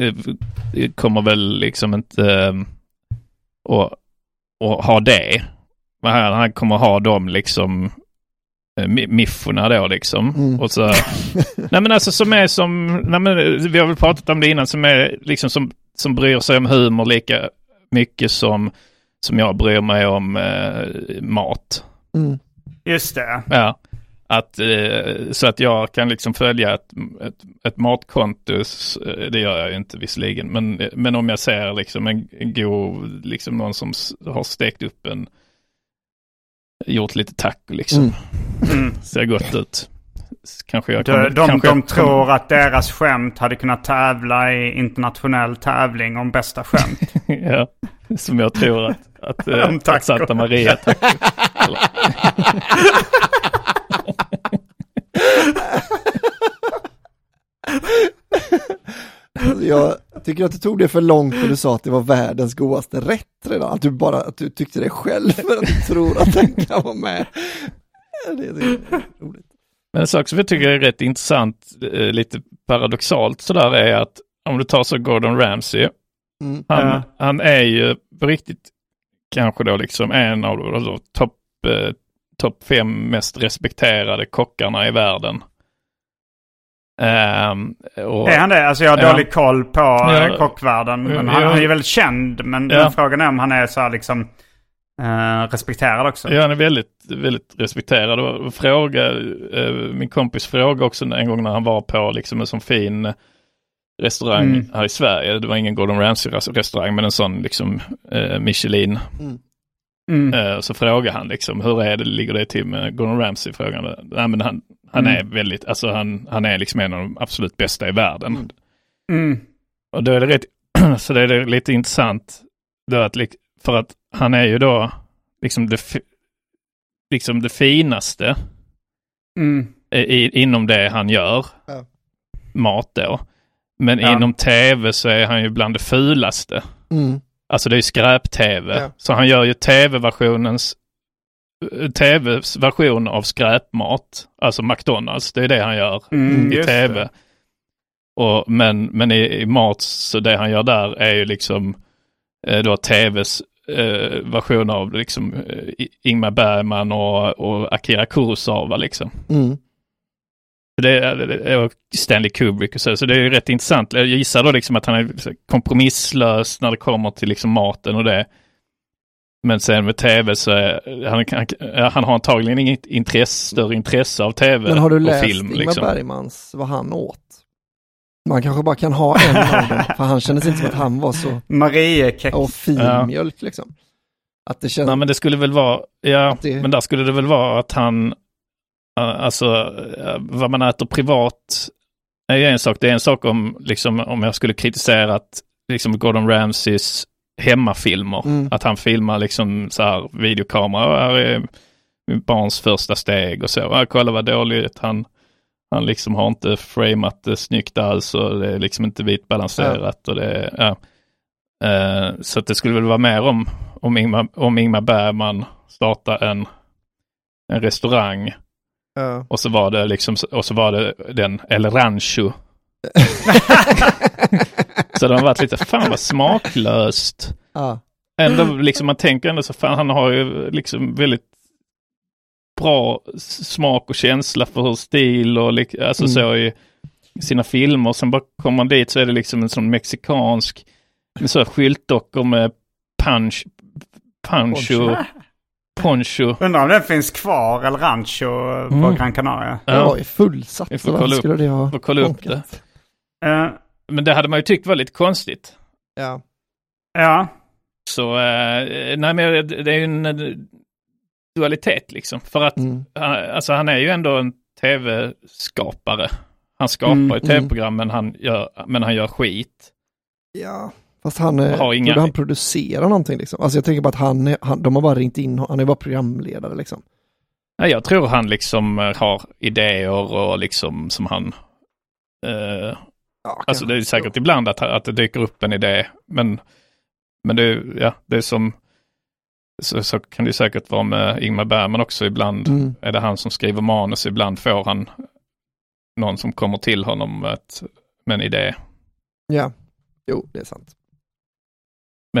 eh, kommer väl liksom inte eh, att, ha det. Han, han kommer ha dem liksom eh, mi- miffona då liksom. Mm. Och så, nej men alltså som är som, nej men vi har väl pratat om det innan, som är liksom som, som bryr sig om humor lika mycket som, som jag bryr mig om eh, mat. Mm. Just det. Ja. Att, eh, så att jag kan liksom följa ett, ett, ett matkonto, eh, det gör jag ju inte visserligen, men, men om jag ser liksom en, en god, liksom någon som har stekt upp en, gjort lite taco liksom, Mm. Mm. ser gott ut. Kanske jag De, kommer- de, kanske de jag tror att deras skämt hade kunnat tävla i internationell tävling om bästa skämt. ja, som jag tror att, att, eh, Om taco. att Santa Maria Jag tycker att du tog det för långt när du sa att det var världens godaste rätt redan. Att du bara att du tyckte det själv för att du tror att den kan vara med. Det är, det är roligt. Men en sak som jag tycker är rätt intressant, eh, lite paradoxalt sådär, är att om du tar så Gordon Ramsay, Mm. han, Ja. han är ju på riktigt kanske då liksom en av alltså, topp eh, top fem mest respekterade kockarna i världen. Ehm, och, Är han det? Alltså jag har Ja. dålig koll på Ja. ja. kockvärlden. Men Ja. han, han är ju väldigt känd. Men, Ja. frågan är om han är så här liksom eh, respekterad också. Ja, han är väldigt, väldigt respekterad. Och fråga, eh, min kompis frågade också en gång när han var på liksom en sån fin restaurang Mm. här i Sverige. Det var ingen Gordon Ramsay-restaurang, men en sån liksom eh, Michelin. Mm. Eh, så frågade han liksom, hur är det, ligger det till med Gordon Ramsay? Nej, men han, han Mm. är väldigt, alltså han, han är liksom en av de absolut bästa i världen. Mm. Och då är det rätt, så det är lite intressant då att, för att han är ju då liksom det, liksom det finaste Mm. i, inom det han gör, Ja. mat då. Men Ja. inom tv så är han ju bland det fulaste. Mm. Alltså det är ju skräp-tv. Ja. Så han gör ju tv-versionens tvs version av skräpmat, alltså McDonalds, det är det han gör Mm, i tv. Och, men men i, i mat, så det han gör där är ju liksom eh, då tvs eh, version av liksom eh, Ingmar Bergman och, och Akira Kurosawa liksom. Mm. Det är, och Stanley Kubrick och så, så det är ju rätt intressant. Jag gissar då liksom att han är kompromisslös när det kommer till liksom maten och det. Men sen med tv så är han, han, han har antagligen inget intresse, större intresse av tv Men har du och läst film. Ingmar Liksom. Bergmans, vad han åt? Man kanske bara kan ha en av dem, för han kändes inte som att han var så, Mariekex. och filmjölk liksom. Att det känns, Nej men det skulle väl vara, ja, det- men där skulle det väl vara att han, alltså eh, vad man äter privat är en sak. Det är en sak om, liksom, om jag skulle kritisera att liksom Gordon Ramsays hemmafilmer, Mm. att han filmar liksom så här videokamera, här är barns första steg och så. Ja, kolla vad dåligt han, han liksom har inte framat det snyggt alls och det är liksom inte vitbalanserat och det ja. Eh, så det skulle väl vara mer om, om Ingmar, om Ingmar Bergman startar en, en restaurang ja. och så var det liksom, och så var det den El Rancho. så det har varit lite, fan vad smaklöst. ja. Ändå liksom man tänker ändå så, fan han har ju liksom väldigt bra smak och känsla för stil och alltså Mm. så i sina filmer. Sen bara kommer man dit så är det liksom en sån mexikansk, med så skyltdockor med punch, poncho, poncho. Undrar om den finns kvar, El Rancho på Mm. Gran Canaria. Det Ja. var ju fullsatt. Vi får kolla upp- skulle det ha får kolla upp funkat? Eh, Men det hade man ju tyckt var lite konstigt. Ja. ja. Så, eh, nej men det det är ju en eh, dualitet liksom. För att Mm. han- alltså, han är ju ändå en tv-skapare. Han skapar Mm, ju tv-program men, han gör, men han gör skit. ja. Fast han, är- Har inga- borde han producera någonting liksom? Alltså jag tänker bara att han, han de har bara ringt in, han är bara programledare liksom. Nej, jag tror han liksom eh, har idéer och liksom som han... Eh, Ja, Alltså det är säkert ibland att, att det dyker upp en idé, men, men det, ja, det är som, så, så kan det säkert vara med Ingmar Bergman också. Ibland Mm. är det han som skriver manus, ibland får han någon som kommer till honom med, ett, med en idé. Ja, jo, det är sant.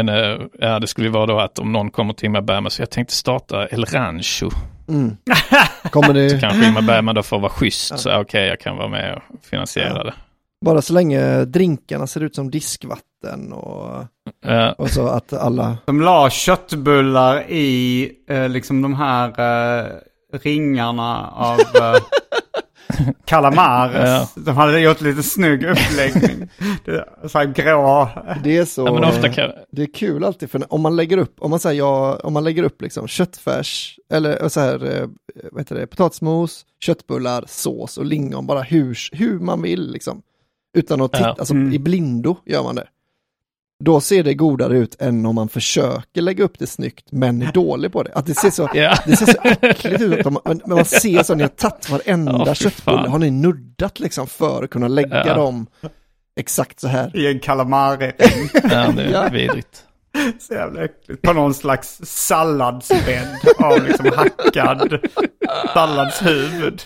Men ja, det skulle ju vara då att om någon kommer till Ingmar Bergman, så jag tänkte starta El Rancho. Mm. Kommer Så det, kanske Ingmar Bergman då får vara schysst, Ja. så okej, jag kan vara med och finansiera Ja. det. bara så länge drinkarna ser ut som diskvatten och, Ja, och så att alla, De la köttbullar i eh, liksom de här eh, ringarna av eh, calamares. Ja. De hade gjort lite snygg uppläggning. Det är så här grå. det är så, ja, men ofta kan, det är kul alltid för om man lägger upp, om man säger ja, om man lägger upp liksom köttfärs, eller så här, eh, vad heter det, potatismos, köttbullar, sås och lingon, bara hur, hur man vill liksom. Utan att titta, Ja. alltså Mm. i blindo gör man det. Då ser det godare ut än om man försöker lägga upp det snyggt men är dålig på det. Att det ser så, ja. det ser så äckligt ut, att man, men man ser så, ni har tagit varenda fy köttbulle, har ni nuddat liksom för att kunna lägga Ja. dem exakt så här. I en calamari. ja, det är vidrigt. Så jävla äckligt. På någon slags salladsbädd av liksom hackad salladshuvud.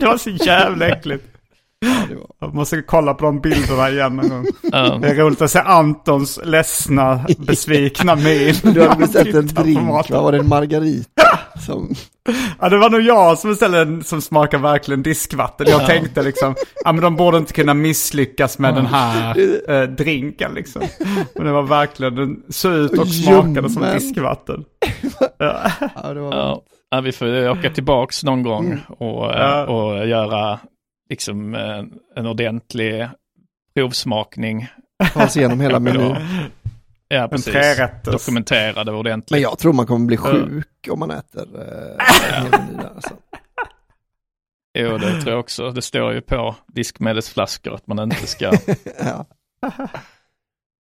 Det var så jävla äckligt. Jag måste kolla på de bilderna igen någon gång. Det är roligt att se Antons ledsna, besvikna min. Du hade beställt en drink, vad var det, en margarita? Som, Ja, det var nog jag som beställde en som smakar verkligen diskvatten. Jag tänkte liksom, ja men de borde inte kunna misslyckas med den här eh, drinken liksom. Men det var verkligen, den såg ut och smakade som Ljummen. diskvatten. Ja. ja, det var Ja, ja, vi får ju åka tillbaks någon gång och, eh, Ja. och göra liksom en, en ordentlig provsmakning. sig igenom hela menyn. Ja, precis. trerätters. Dokumentera det ordentligt. Men jag tror man kommer bli sjuk om man äter eh, där. Alltså. Jo, det tror jag också. Det står ju på diskmedelsflaskor att man inte ska... Ja.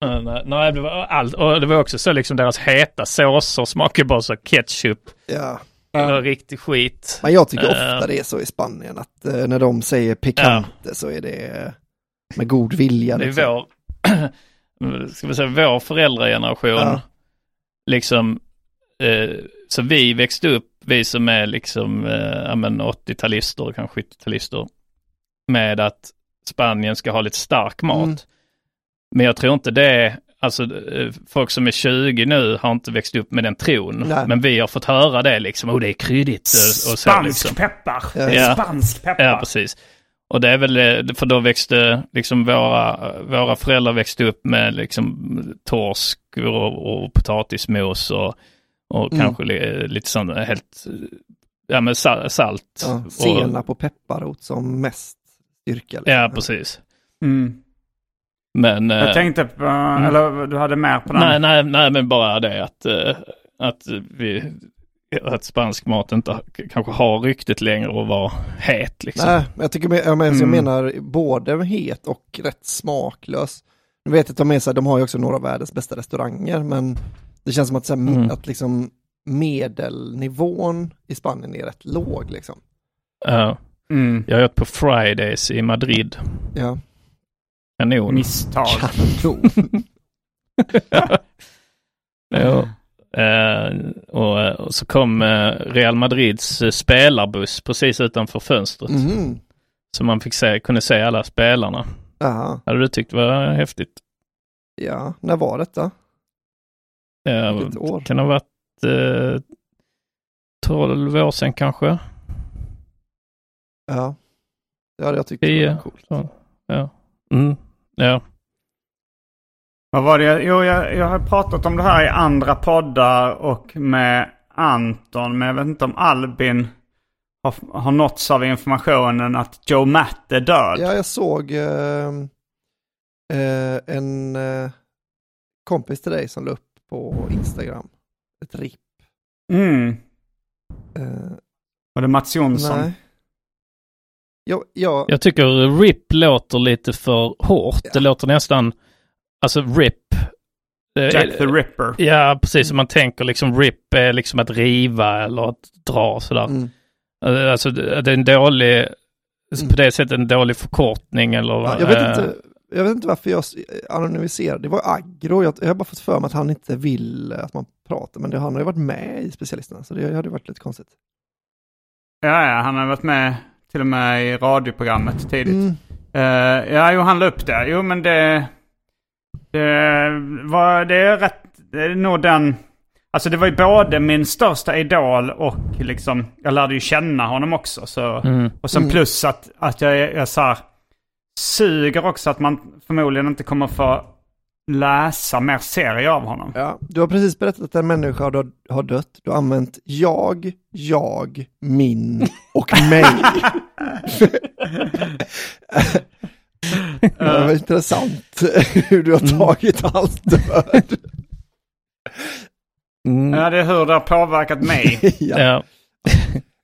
Men, eh, nej, det var allt. Och det var också så liksom deras heta såser smakar bara så ketchup. Ja. Det var riktig skit. Men jag tycker Eh. ofta det är så i Spanien att eh, när de säger pikante så är det eh, med god vilja. Det är liksom. vår, ska vi säga, vår föräldrageneration. Ja. Liksom, eh, så vi växte upp, vi som är liksom eh, ja, men 80-talister, kanske 70-talister, med att Spanien ska ha lite stark mat. Mm. Men jag tror inte det alltså eh, folk som är 20 nu har inte växt upp med den tron. Nej. Men vi har fått höra det liksom, och det är kryddigt och, och så Spansk liksom. peppar. Ja. Spansk peppar. Ja, precis. Och det är väl, eh, för då växte liksom våra, våra föräldrar växte upp med liksom torsk och, och potatismos och, och Mm. kanske li, lite sånt helt, ja men sa- salt. Ja, och, senap och pepparrot som mest styrka. liksom. Ja, precis. Mm. Men, eh, Jag tänkte på, eller du hade mer på den? nej, nej, nej, men bara det att, eh, att vi, att spansk mat inte kanske har ryktet längre och vara het liksom. Nej, men jag, tycker, jag, men, jag Mm. menar både het och rätt smaklös. Nu vet jag att de, är så här, de har ju också några av världens bästa restauranger, men det känns som att, så här, Mm. att liksom medelnivån i Spanien är rätt låg. Liksom. Ja. Mm. jag har gjort på Fridays i Madrid. Ja. Kanon. Misstag. Kanon. Ja. Eh, och, och så kom eh, Real Madrids eh, spelarbuss precis utanför fönstret. Mhm. Så man fick se, kunde se alla spelarna. Jaha. Hade du tyckt det var häftigt? Ja, när var detta? Vilket år? kan det ha varit eh, 12 år sedan kanske? Ja. Det hade jag tyckt det Tio. var coolt. Ja. Mm. Ja. Vad var det? Jo, jag, jag har pratat om det här i andra poddar och med Anton. Men jag vet inte om Albin har, har nåtts av informationen att Joe Matt är död. Ja, jag såg eh, eh, en eh, kompis till dig som la upp på Instagram. Ett rip. Mm. Eh, Var det Mats Jonsson? nej. Jag, jag, Jag tycker RIP låter lite för hårt. Det låter nästan, alltså RIP. eh, Jack the Ripper. Ja, precis som man tänker liksom RIP är liksom att riva eller att dra sådär. mm, Eh, Alltså det är en dålig, på det sättet en dålig förkortning eller? Ja, jag, vet eh, inte, jag vet inte varför jag anonymiserar. Det var aggro. Jag, jag har bara fått för mig att han inte vill att man pratar. Men det, han har ju varit med i specialisterna. Så det hade varit lite konstigt. Ja, ja, han har varit med till och med i radioprogrammet tidigt. Mm. Eh, ja, jo, han la upp det. Jo, men det... Det, var, det är rätt... Det är nog den... Alltså det var ju både min största idol och liksom... Jag lärde ju känna honom också. Så, Mm. Och sen Mm. plus att, att jag, jag så här, suger också att man förmodligen inte kommer få läsa mer serier av honom. Ja, du har precis berättat att en människa har, har dött. Du har använt jag, jag, min och mig. det var intressant hur du har tagit hans död. Mm. Ja, det är hur det har påverkat mig. ja. Ja.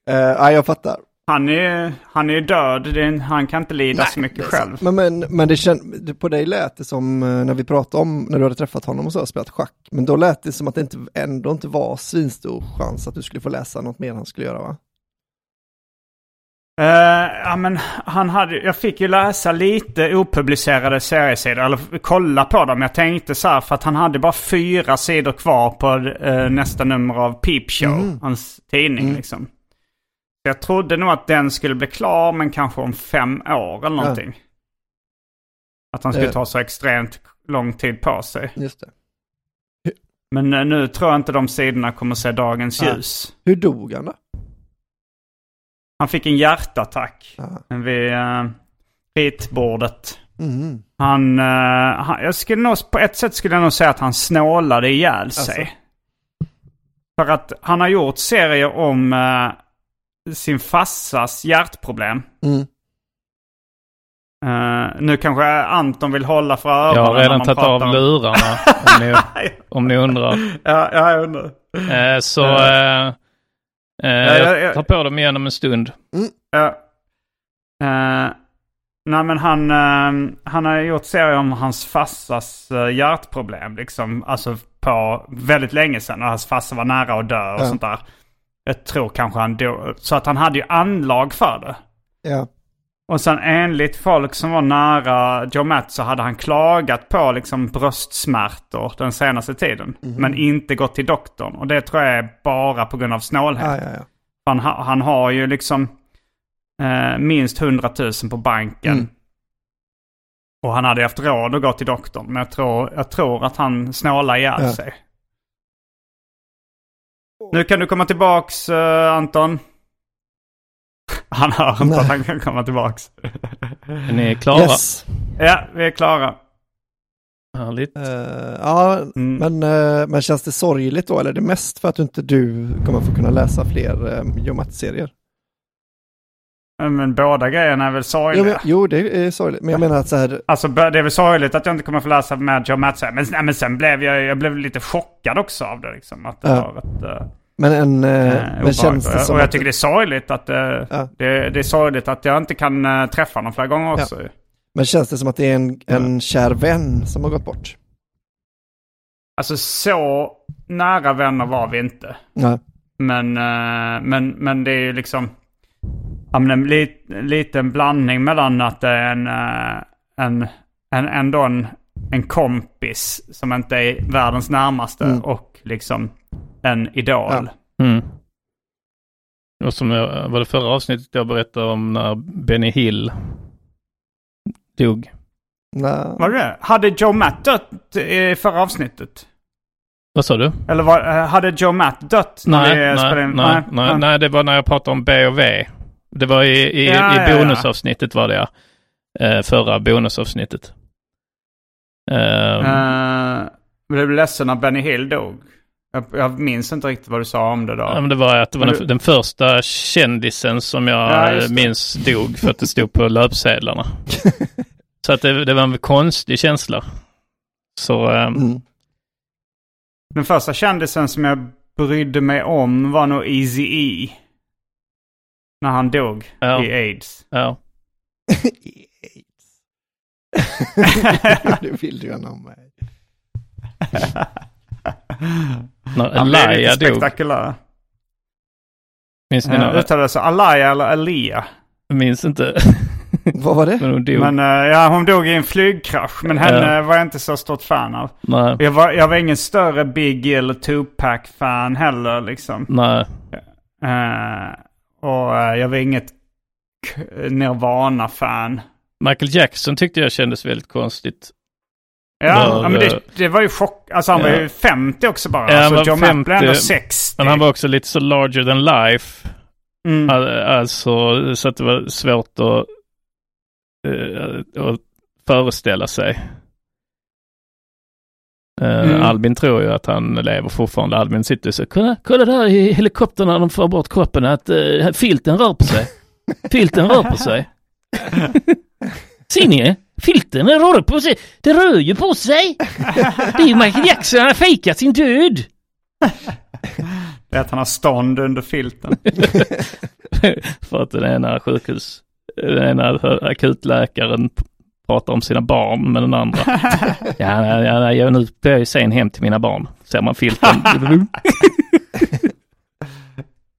Ja, jag fattar. Han är, han är död, det är, han kan inte lida så mycket själv. Men, men, men det känd, på dig lät det som eh, när vi pratade om när du hade träffat honom och så och spelat schack. Men då lät det som att det inte, ändå inte var svinstor chans att du skulle få läsa något mer han skulle göra va? Eh, ja, men han hade, jag fick ju läsa lite opublicerade seriesidor, eller kolla på dem. Jag tänkte så här, för att han hade bara fyra sidor kvar på eh, nästa nummer av Peep Show, Mm. hans tidning Mm. liksom. Jag trodde nog att den skulle bli klar, men kanske om fem år eller Ja. någonting. Att han skulle Eh. ta så extremt lång tid på sig. Just det. Men eh, nu tror jag inte de sidorna kommer se dagens Nej. ljus. Hur dog han då? Han fick en hjärtattack Ja. vid uh, ritbordet. Mm. Han, eh, han, jag skulle nog, på ett sätt skulle jag nog säga att han snålade ihjäl sig. Alltså. För att han har gjort serier om eh, sin farsas hjärtproblem. Mm. Eh, nu kanske Anton vill hålla för öronen Jag har när redan man tagit av om- lurarna om ni, om ni undrar. ja, ja, jag undrar. Eh, så eh, ja, ja. jag tar på dem igen om en stund. Ja. Eh, nej men han, han har gjort serier om hans farsas uh, hjärtproblem. Liksom, alltså på väldigt länge sedan. Och hans farsa var nära att dö och sånt där. Jag tror kanske han dog. Så att han hade ju anlag för det. Ja. Och sen enligt folk som var nära Joe Matt så hade han klagat på liksom bröstsmärtor den senaste tiden. Men inte gått till doktorn. Och det tror jag är bara på grund av snålhet. Ja, ja, ja. Han, ha- han har ju liksom eh, minst 100 000 på banken. Mm. Och han hade haft råd att gå till doktorn. Men jag tror, jag tror att han snålar ihjäl sig. Nu kan du komma tillbaks eh, Anton. Han hör inte Nej. att han kan komma tillbaks. Är ni klara? Yes. ja, vi är klara. Härligt. Eh, ja, Mm. men, eh, men känns det sorgligt då? Eller är det mest för att inte du kommer få kunna läsa fler uh, Joe Matt-serier? Men båda grejerna är väl Jo, sorgliga. men, jo, det är sorgligt. Men jag menar att så här, Alltså det är väl sorgligt att jag inte kommer få läsa med Joe Matt. Men, nej, men sen blev jag, jag blev lite chockad också av det. Liksom, att det Ja. var ett, eh, men, en, eh, men känns det och som och jag att, tycker det är sorgligt att, eh, Ja. det, det är sorgligt att jag inte kan eh, träffa honom flera gånger också. men känns det som att det är en, en kär vän som har gått bort? Alltså så nära vänner var vi inte. Nej. Men, men, men det är ju liksom ja, men en lit, liten blandning mellan att det är en, eh, en, en, ändå en, en kompis som inte är världens närmaste Mm. och liksom en idol. Ja. Mm. Och som jag, var det förra avsnittet jag berättade om när Benny Hill dog. Nej. Var det? Hade Joe Matt dött i förra avsnittet? Vad sa du? Eller var, eh, hade Joe Matt dött? när Nej, vi nej, nej, in? nej, nej, det var när jag pratade om B och V. Det var i, i, Ja, i bonusavsnittet var det ja. Eh, förra bonusavsnittet. Uh, jag blev ledsen när Benny Hill dog. Jag, jag minns inte riktigt vad du sa om det då. ja, men det var att det var den, du- den första kändisen som jag Ja, minns dog för att det stod på löpsedlarna. Så att det, det var en konstig känsla. Så ehm, Mm. Den första kändisen som jag brydde mig om var nog Easy E. När han dog Ja. i aids. ja. det vill du gärna om mig. När lite dog. spektakulär. Minns ni Uh, när, Uttalades det Alaya eller Elia? Jag minns inte. Vad var det? Men hon dog. Men eh, ja, hon dog i en flygkrasch. Men henne var jag inte så stort fan av. Nej. Jag var, jag var ingen större Biggie eller Tupac-fan heller liksom. Nej. Eh, och eh, jag var inget Nirvana-fan. Michael Jackson tyckte jag kändes väldigt konstigt. Ja, Var, ja, men det, eh, det var ju chock. Alltså han var ja. ju 50 också bara. Ja, alltså var Joe Mapp blev 50, ändå 60. Men han var också lite så larger than life. Mm. Al- Alltså så att det var svårt att, eh, att föreställa sig. Eh, Mm. Albin tror ju att han lever fortfarande. Albin sitter så kolla, kolla där i helikoptern när de får bort kroppen att uh, filten rör på sig. filten rör på sig. Ser ni? Filten rör på sig. Det rör ju på sig. Det är ju Michael Jackson, han har fejkat sin död. Det är att han har stånd under filten. För att den ena sjukhus, den ena akutläkaren pratar om sina barn med den andra. ja, ja, ja, ja, nu blir jag ju sen hem till mina barn. Ser man filten.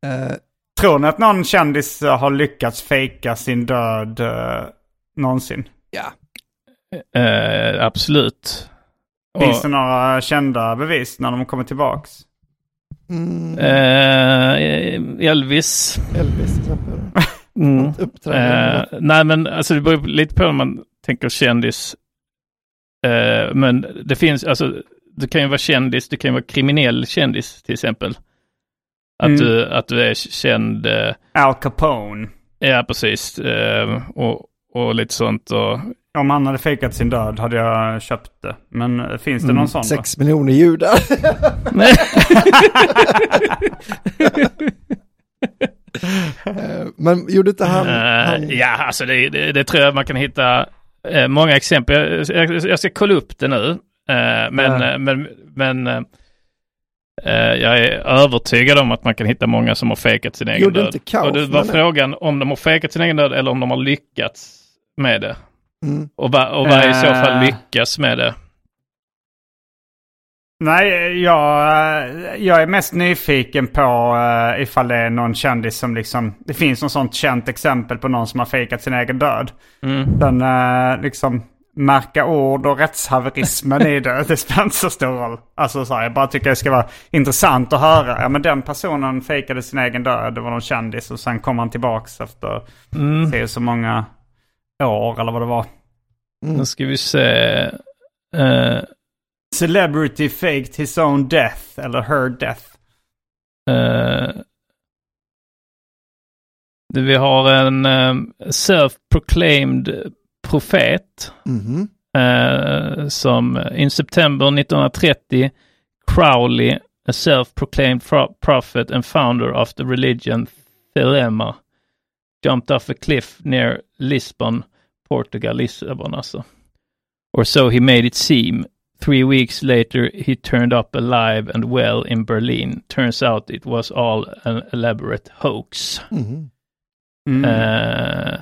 Eh, Tror ni att någon kändis eh, har lyckats fejka sin död eh, någonsin? ja. eh, absolut. Finns Och, det några kända bevis när de kommer tillbaks? Mm, eh, Elvis. Elvis till exempel. Mm. Eh, nej men alltså det beror lite på om man tänker kändis. Eh, men det finns, alltså du kan ju vara kändis, du kan ju vara kriminell kändis till exempel. Att, Mm. du, att du är känd, eh, Al Capone. ja precis, eh, och, och lite sånt. Och, Om han hade fejkat sin död hade jag köpt det. Men finns det någon sån då? Sex miljoner judar. Eh, Men gjorde inte han... Eh, han Ja, alltså det, det, det tror jag man kan hitta eh, många exempel. Jag, jag, ska kolla upp det nu. Eh, men Ja. eh, men, men eh, jag är övertygad om att man kan hitta många som har fejkat sin egen Gjorde död. inte Kaufman Och det var det? frågan om de har fejkat sin egen död eller om de har lyckats med det. Mm. Och vad, och vad i så fall lyckas med det. Nej, jag, jag är mest nyfiken på uh, ifall det är någon kändis som liksom... Det finns något sånt känt exempel på någon som har fejkat sin egen död. Mm. Den eh, liksom märka ord och rättshaverismen i det, det spelar inte så stor roll. Alltså så här, jag bara tycker det ska vara intressant att höra. Ja men den personen fejkade sin egen död, det var någon kändis och sen kom han tillbaks efter Mm. se så många år eller vad det var. Nu ska vi se. Eh, Celebrity faked his own death eller her death. Det- vi har en eh, self-proclaimed profet Mhm. eh, som in September 1930 Crowley, a self-proclaimed pro- prophet and founder of the religion Thelema, jumped off a cliff near Lisbon, Portugal, Lissabon alltså. Or so he made it seem. Three weeks later, he turned up alive and well in Berlin. Turns out it was all an elaborate hoax. Mhm. Mm.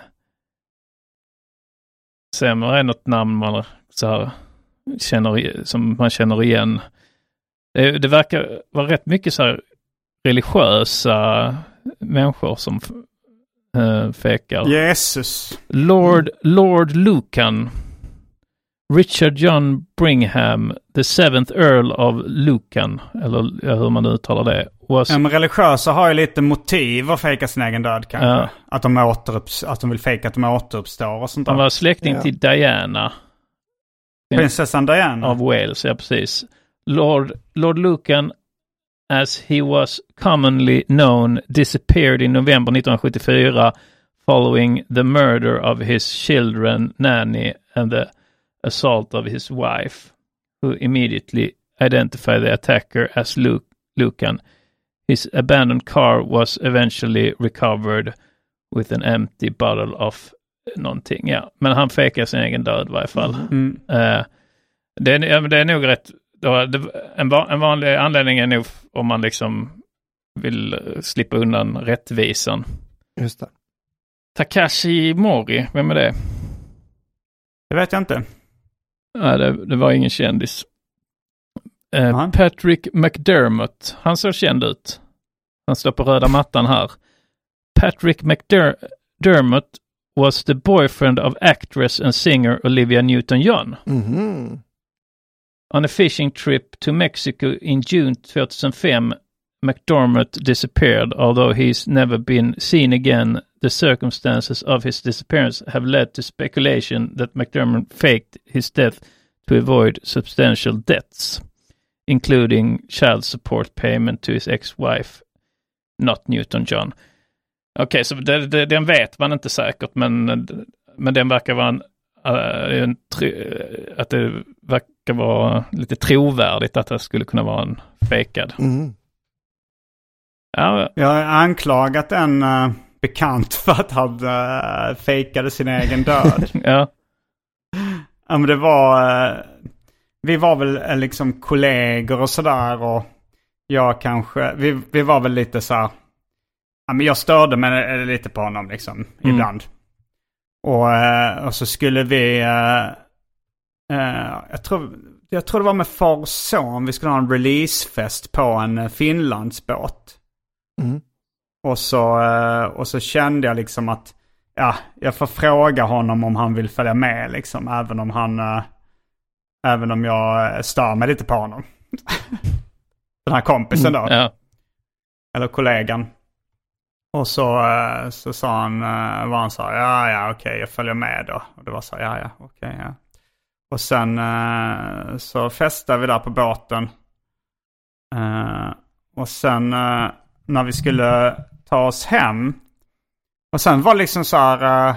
Se om det är något namn man så här, känner, som man känner igen. Det, det verkar vara rätt mycket så här religiösa människor som uh, fekar. Jesus. Lord, Lord Lucan. Richard John Bringham, the seventh Earl of Lucan, eller hur man nu uttalar det, was... Ja, men religiösa har ju lite motiv att fejka sin egen död kanske. Ja. Att, de återups- att de vill fejka att de återuppstår och sånt där. Han var släkting Ja. till Diana Prinsessan Diana. av Wales, ja precis. Lord, Lord Lucan, as he was commonly known, disappeared in November 1974 following the murder of his children, Nanny, and the assault of his wife, who immediately identified the attacker as Luke, Lucan. His abandoned car was eventually recovered with an empty bottle of någonting. Ja, men han fejkar sin egen död i varje fall. Mm. Eh, det, är, det är nog rätt, då, det, en, va- en vanlig anledning är nog om man liksom vill eh, slippa undan rättvisan. Just det. Takashi Mori, vem är det? Det vet jag inte. Nej, det, det var ingen kändis. Eh. Patrick McDermott, han såg känd ut. Han står på röda mattan här. Patrick McDer McDermott was the boyfriend of actress and singer Olivia Newton-John. Mhm. On a fishing trip to Mexico in June 2005, McDormand disappeared, although he's never been seen again. The circumstances of his disappearance have led to speculation that McDermott faked his death to avoid substantial debts, including child support payment to his ex-wife, not Newton-John. Okej, så det, det, den vet man inte säkert, men, men den verkar vara en, eh, en att det verkar vara lite trovärdigt att det skulle kunna vara en fejkad. Mm. Ja, Jag har anklagat en eh, bekant för att han uh, fejkade sin egen död. ja, ja, men det var... eh, vi var väl eh, liksom kollegor och sådär och jag kanske... Vi, vi var väl lite så här... Ja, men jag störde mig lite på honom liksom ibland. Och, och så skulle vi... jag, tror, jag tror det var med far och son. Vi skulle ha en releasefest på en Finlandsbåt. Mm. Och så, eh, och så kände jag liksom att ja, jag får fråga honom om han vill följa med liksom. Även om han, eh, även om jag eh, stör mig lite på honom. Den här kompisen då. ja. Eller kollegan. Och så, så sa han, eh, var han sa, ja ja okej jag följer med då. Och det var så, ja ja okej ja. Och sen så festade vi där på båten. Och sen när vi skulle ta oss hem. Och sen var det liksom så här, eh,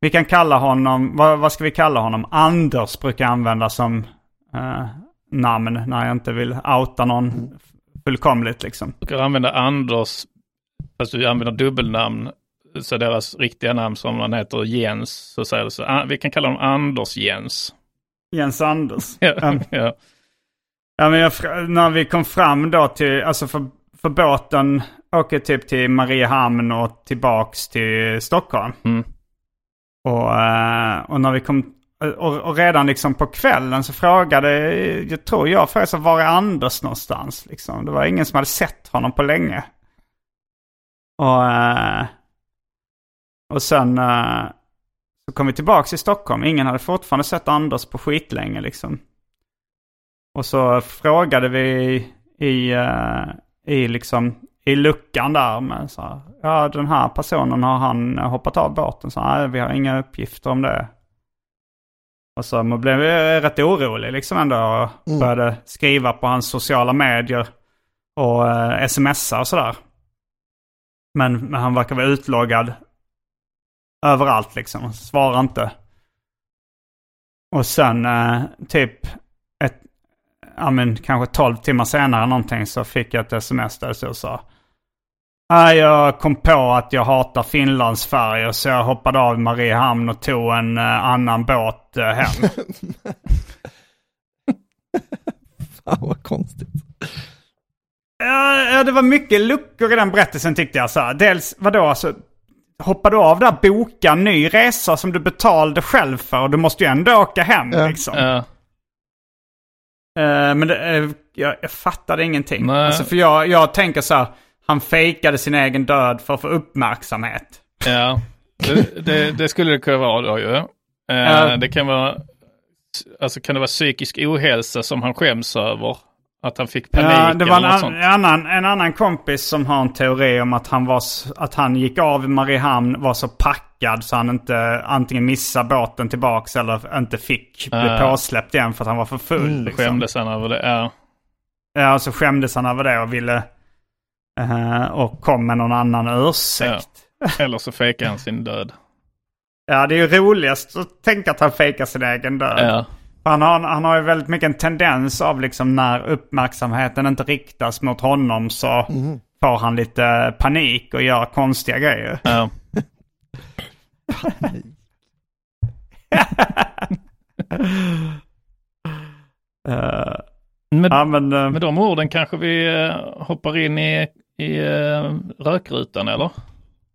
vi kan kalla honom, vad, vad ska vi kalla honom? Anders brukar jag använda som eh, namn när jag inte vill outa någon fullkomligt liksom. Du kan använda Anders, fast du använder dubbelnamn, så deras riktiga namn som han heter Jens, så säger du så, ah, vi kan kalla honom Anders Jens. Jens Anders. Ja, Um, ja. Ja, men jag, när vi kom fram då till, alltså för, för båten åker typ till Mariehamn och tillbaks till Stockholm. Mm. Och, eh, och när vi kom, och, och redan liksom på kvällen så frågade, jag tror jag förresten, var är Anders någonstans? Liksom. Det var ingen som hade sett honom på länge. Och, eh, och sen eh, så kom vi tillbaks till Stockholm. Ingen hade fortfarande sett Anders på skitlänge liksom. Och så frågade vi i, i, liksom, i luckan där. Med så här, ja, den här personen har han hoppat av båten. Så nej, vi har inga uppgifter om det. Och så man blev jag rätt orolig liksom ändå. Och började skriva på hans sociala medier och eh, smsa och sådär. Men, men han verkar vara utloggad överallt liksom. Svarar inte. Och sen eh, typ ett, ja men kanske 12 timmar senare någonting så fick jag ett sms där det stod så. Jag kom på att jag hatar Finlandsfärger så jag hoppade av Mariehamn och tog en eh, annan båt eh, hem. Fan vad konstigt. Ja, ja, det var mycket luckor i den berättelsen tyckte jag. Så här. Dels, vadå, alltså, hoppar du av där, boka en ny resa som du betalade själv för och du måste ju ändå åka hem Ja. liksom. Ja. Eh, men det, eh, jag, jag fattade ingenting. Nej. Alltså, för jag, jag tänker så här, han fejkade sin egen död för att få uppmärksamhet. Ja, det, det, det skulle det kunna vara då ju. Ja. Det kan vara, alltså kan det vara psykisk ohälsa som han skäms över? Att han fick panik Ja, det var en, eller något sånt? en, annan, en annan kompis som har en teori om att han, var, att han gick av i Mariehamn, var så packad så han inte antingen missade båten tillbaks eller inte fick bli Ah. påsläppt igen för att han var för full. liksom. Skämdes han över det? Ja. Ja, så skämdes han över det och ville... eh, och kom med någon annan ursäkt. Eller så fejkade han sin död. Ja, det är ju roligast att tänka att han fejkar sin egen död. Ja. Han har, han har ju väldigt mycket en tendens av liksom när uppmärksamheten inte riktas mot honom så får han lite panik och gör konstiga grejer. Ja. Eh, Med, ja, men, eh, med de orden kanske vi eh, hoppar in i, i uh, rökrutan eller?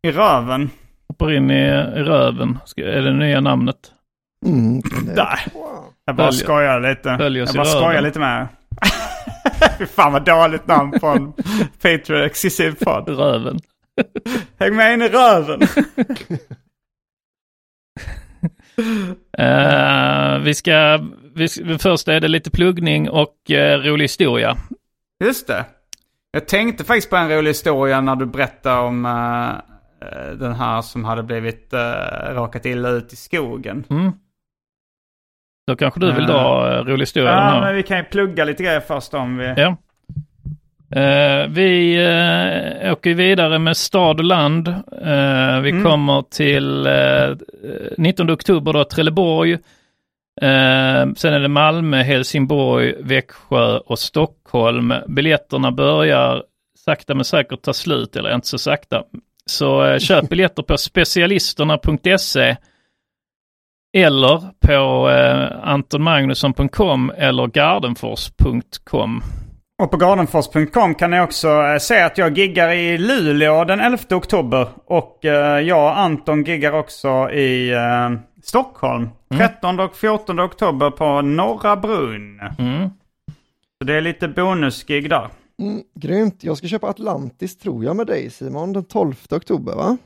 i röven. Hoppar in i, i röven, Ska, är det nya namnet? Mm. Där. Jag bara skojar lite. Jag bara skojar lite med Fy fan vad dåligt namn på en Patreon Exclusive podd. Röven. Häng med in i röven. Eh, vi ska, vi, först är det lite pluggning och eh, rolig historia. Just det. Jag tänkte faktiskt på en rolig historia när du berättade om eh, den här som hade blivit uh, råkat illa ut i skogen. Mm. Då kanske du vill dra eh, rolig historia? Ja, men vi kan ju plugga lite grejer först om vi... Ja. Eh, vi uh, åker vidare med stad och land. Eh, vi Mm. kommer till eh, 19 oktober då Trelleborg. Sen är det Malmö, Helsingborg, Växjö och Stockholm. Biljetterna börjar sakta men säkert ta slut, eller inte så sakta. Så köp biljetter på specialisterna.se eller på eh, antonmagnusson.com eller gardenfors.com. Och på gardenfors.com kan ni också eh, se att jag giggar i Luleå den 11 oktober. Och eh, jag och Anton giggar också i eh, Stockholm. 13 och 14 oktober på Norra Brunn. Mm. Så det är lite bonusgig där. Mm, grymt, jag ska köpa Atlantis tror jag med dig Simon den 12 oktober va?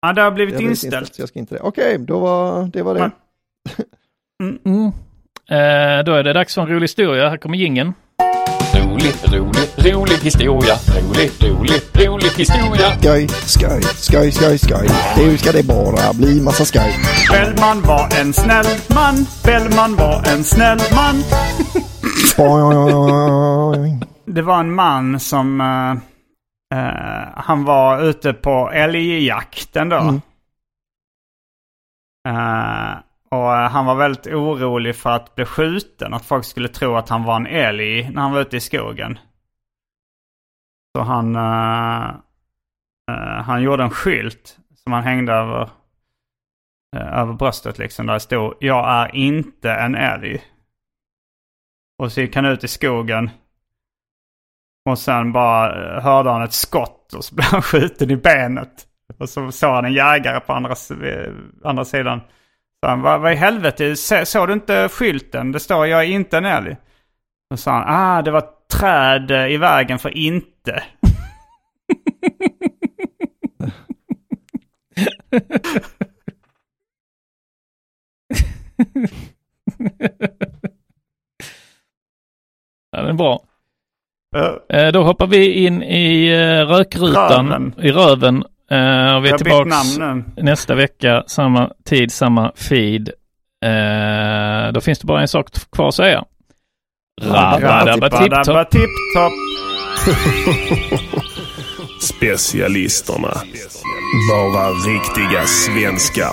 Ja, det har blivit Jag har inställt. jag ska inte det. Okej, då var det var det. Men- Mm. Eh, då är det dags för en rolig historia. Här kommer gingen. Rolig, rolig, rolig historia. Rolig, rolig, rolig historia. Skoj, skoj, skoj, skoj, skoj. Nu ska det bara bli massa skoj. Bellman var en snäll man. Bellman var en snäll man. Det var en man som... eh, eh, han var ute på älgjakten då. Mm. Eh, och han var väldigt orolig för att bli skjuten. Att folk skulle tro att han var en älg när han var ute i skogen. Så han... eh, han gjorde en skylt som han hängde över, över bröstet liksom. Där det stod Jag är inte en älg. Och så gick han ut i skogen. Och sen bara eh, hörde han ett skott och så blev han skjuten i benet. Och så såg han en jägare på andra, eh, andra sidan. Så han, vad, vad i helvete, såg du inte skylten? Det står jag är inte en älg. Och så sa han, ah det var ett träd eh, i vägen för inte. Ja, den är bra. Eh, då hoppar vi in i eh, rökrutan. Röven. I röven. Eh, och vi är jag nu. nästa vecka. Samma tid, samma feed. Då finns det bara en sak kvar att säga. Rabba-dabba tipp-topp. Rabba tipp-topp. Specialisterna. Bara riktiga svenskar.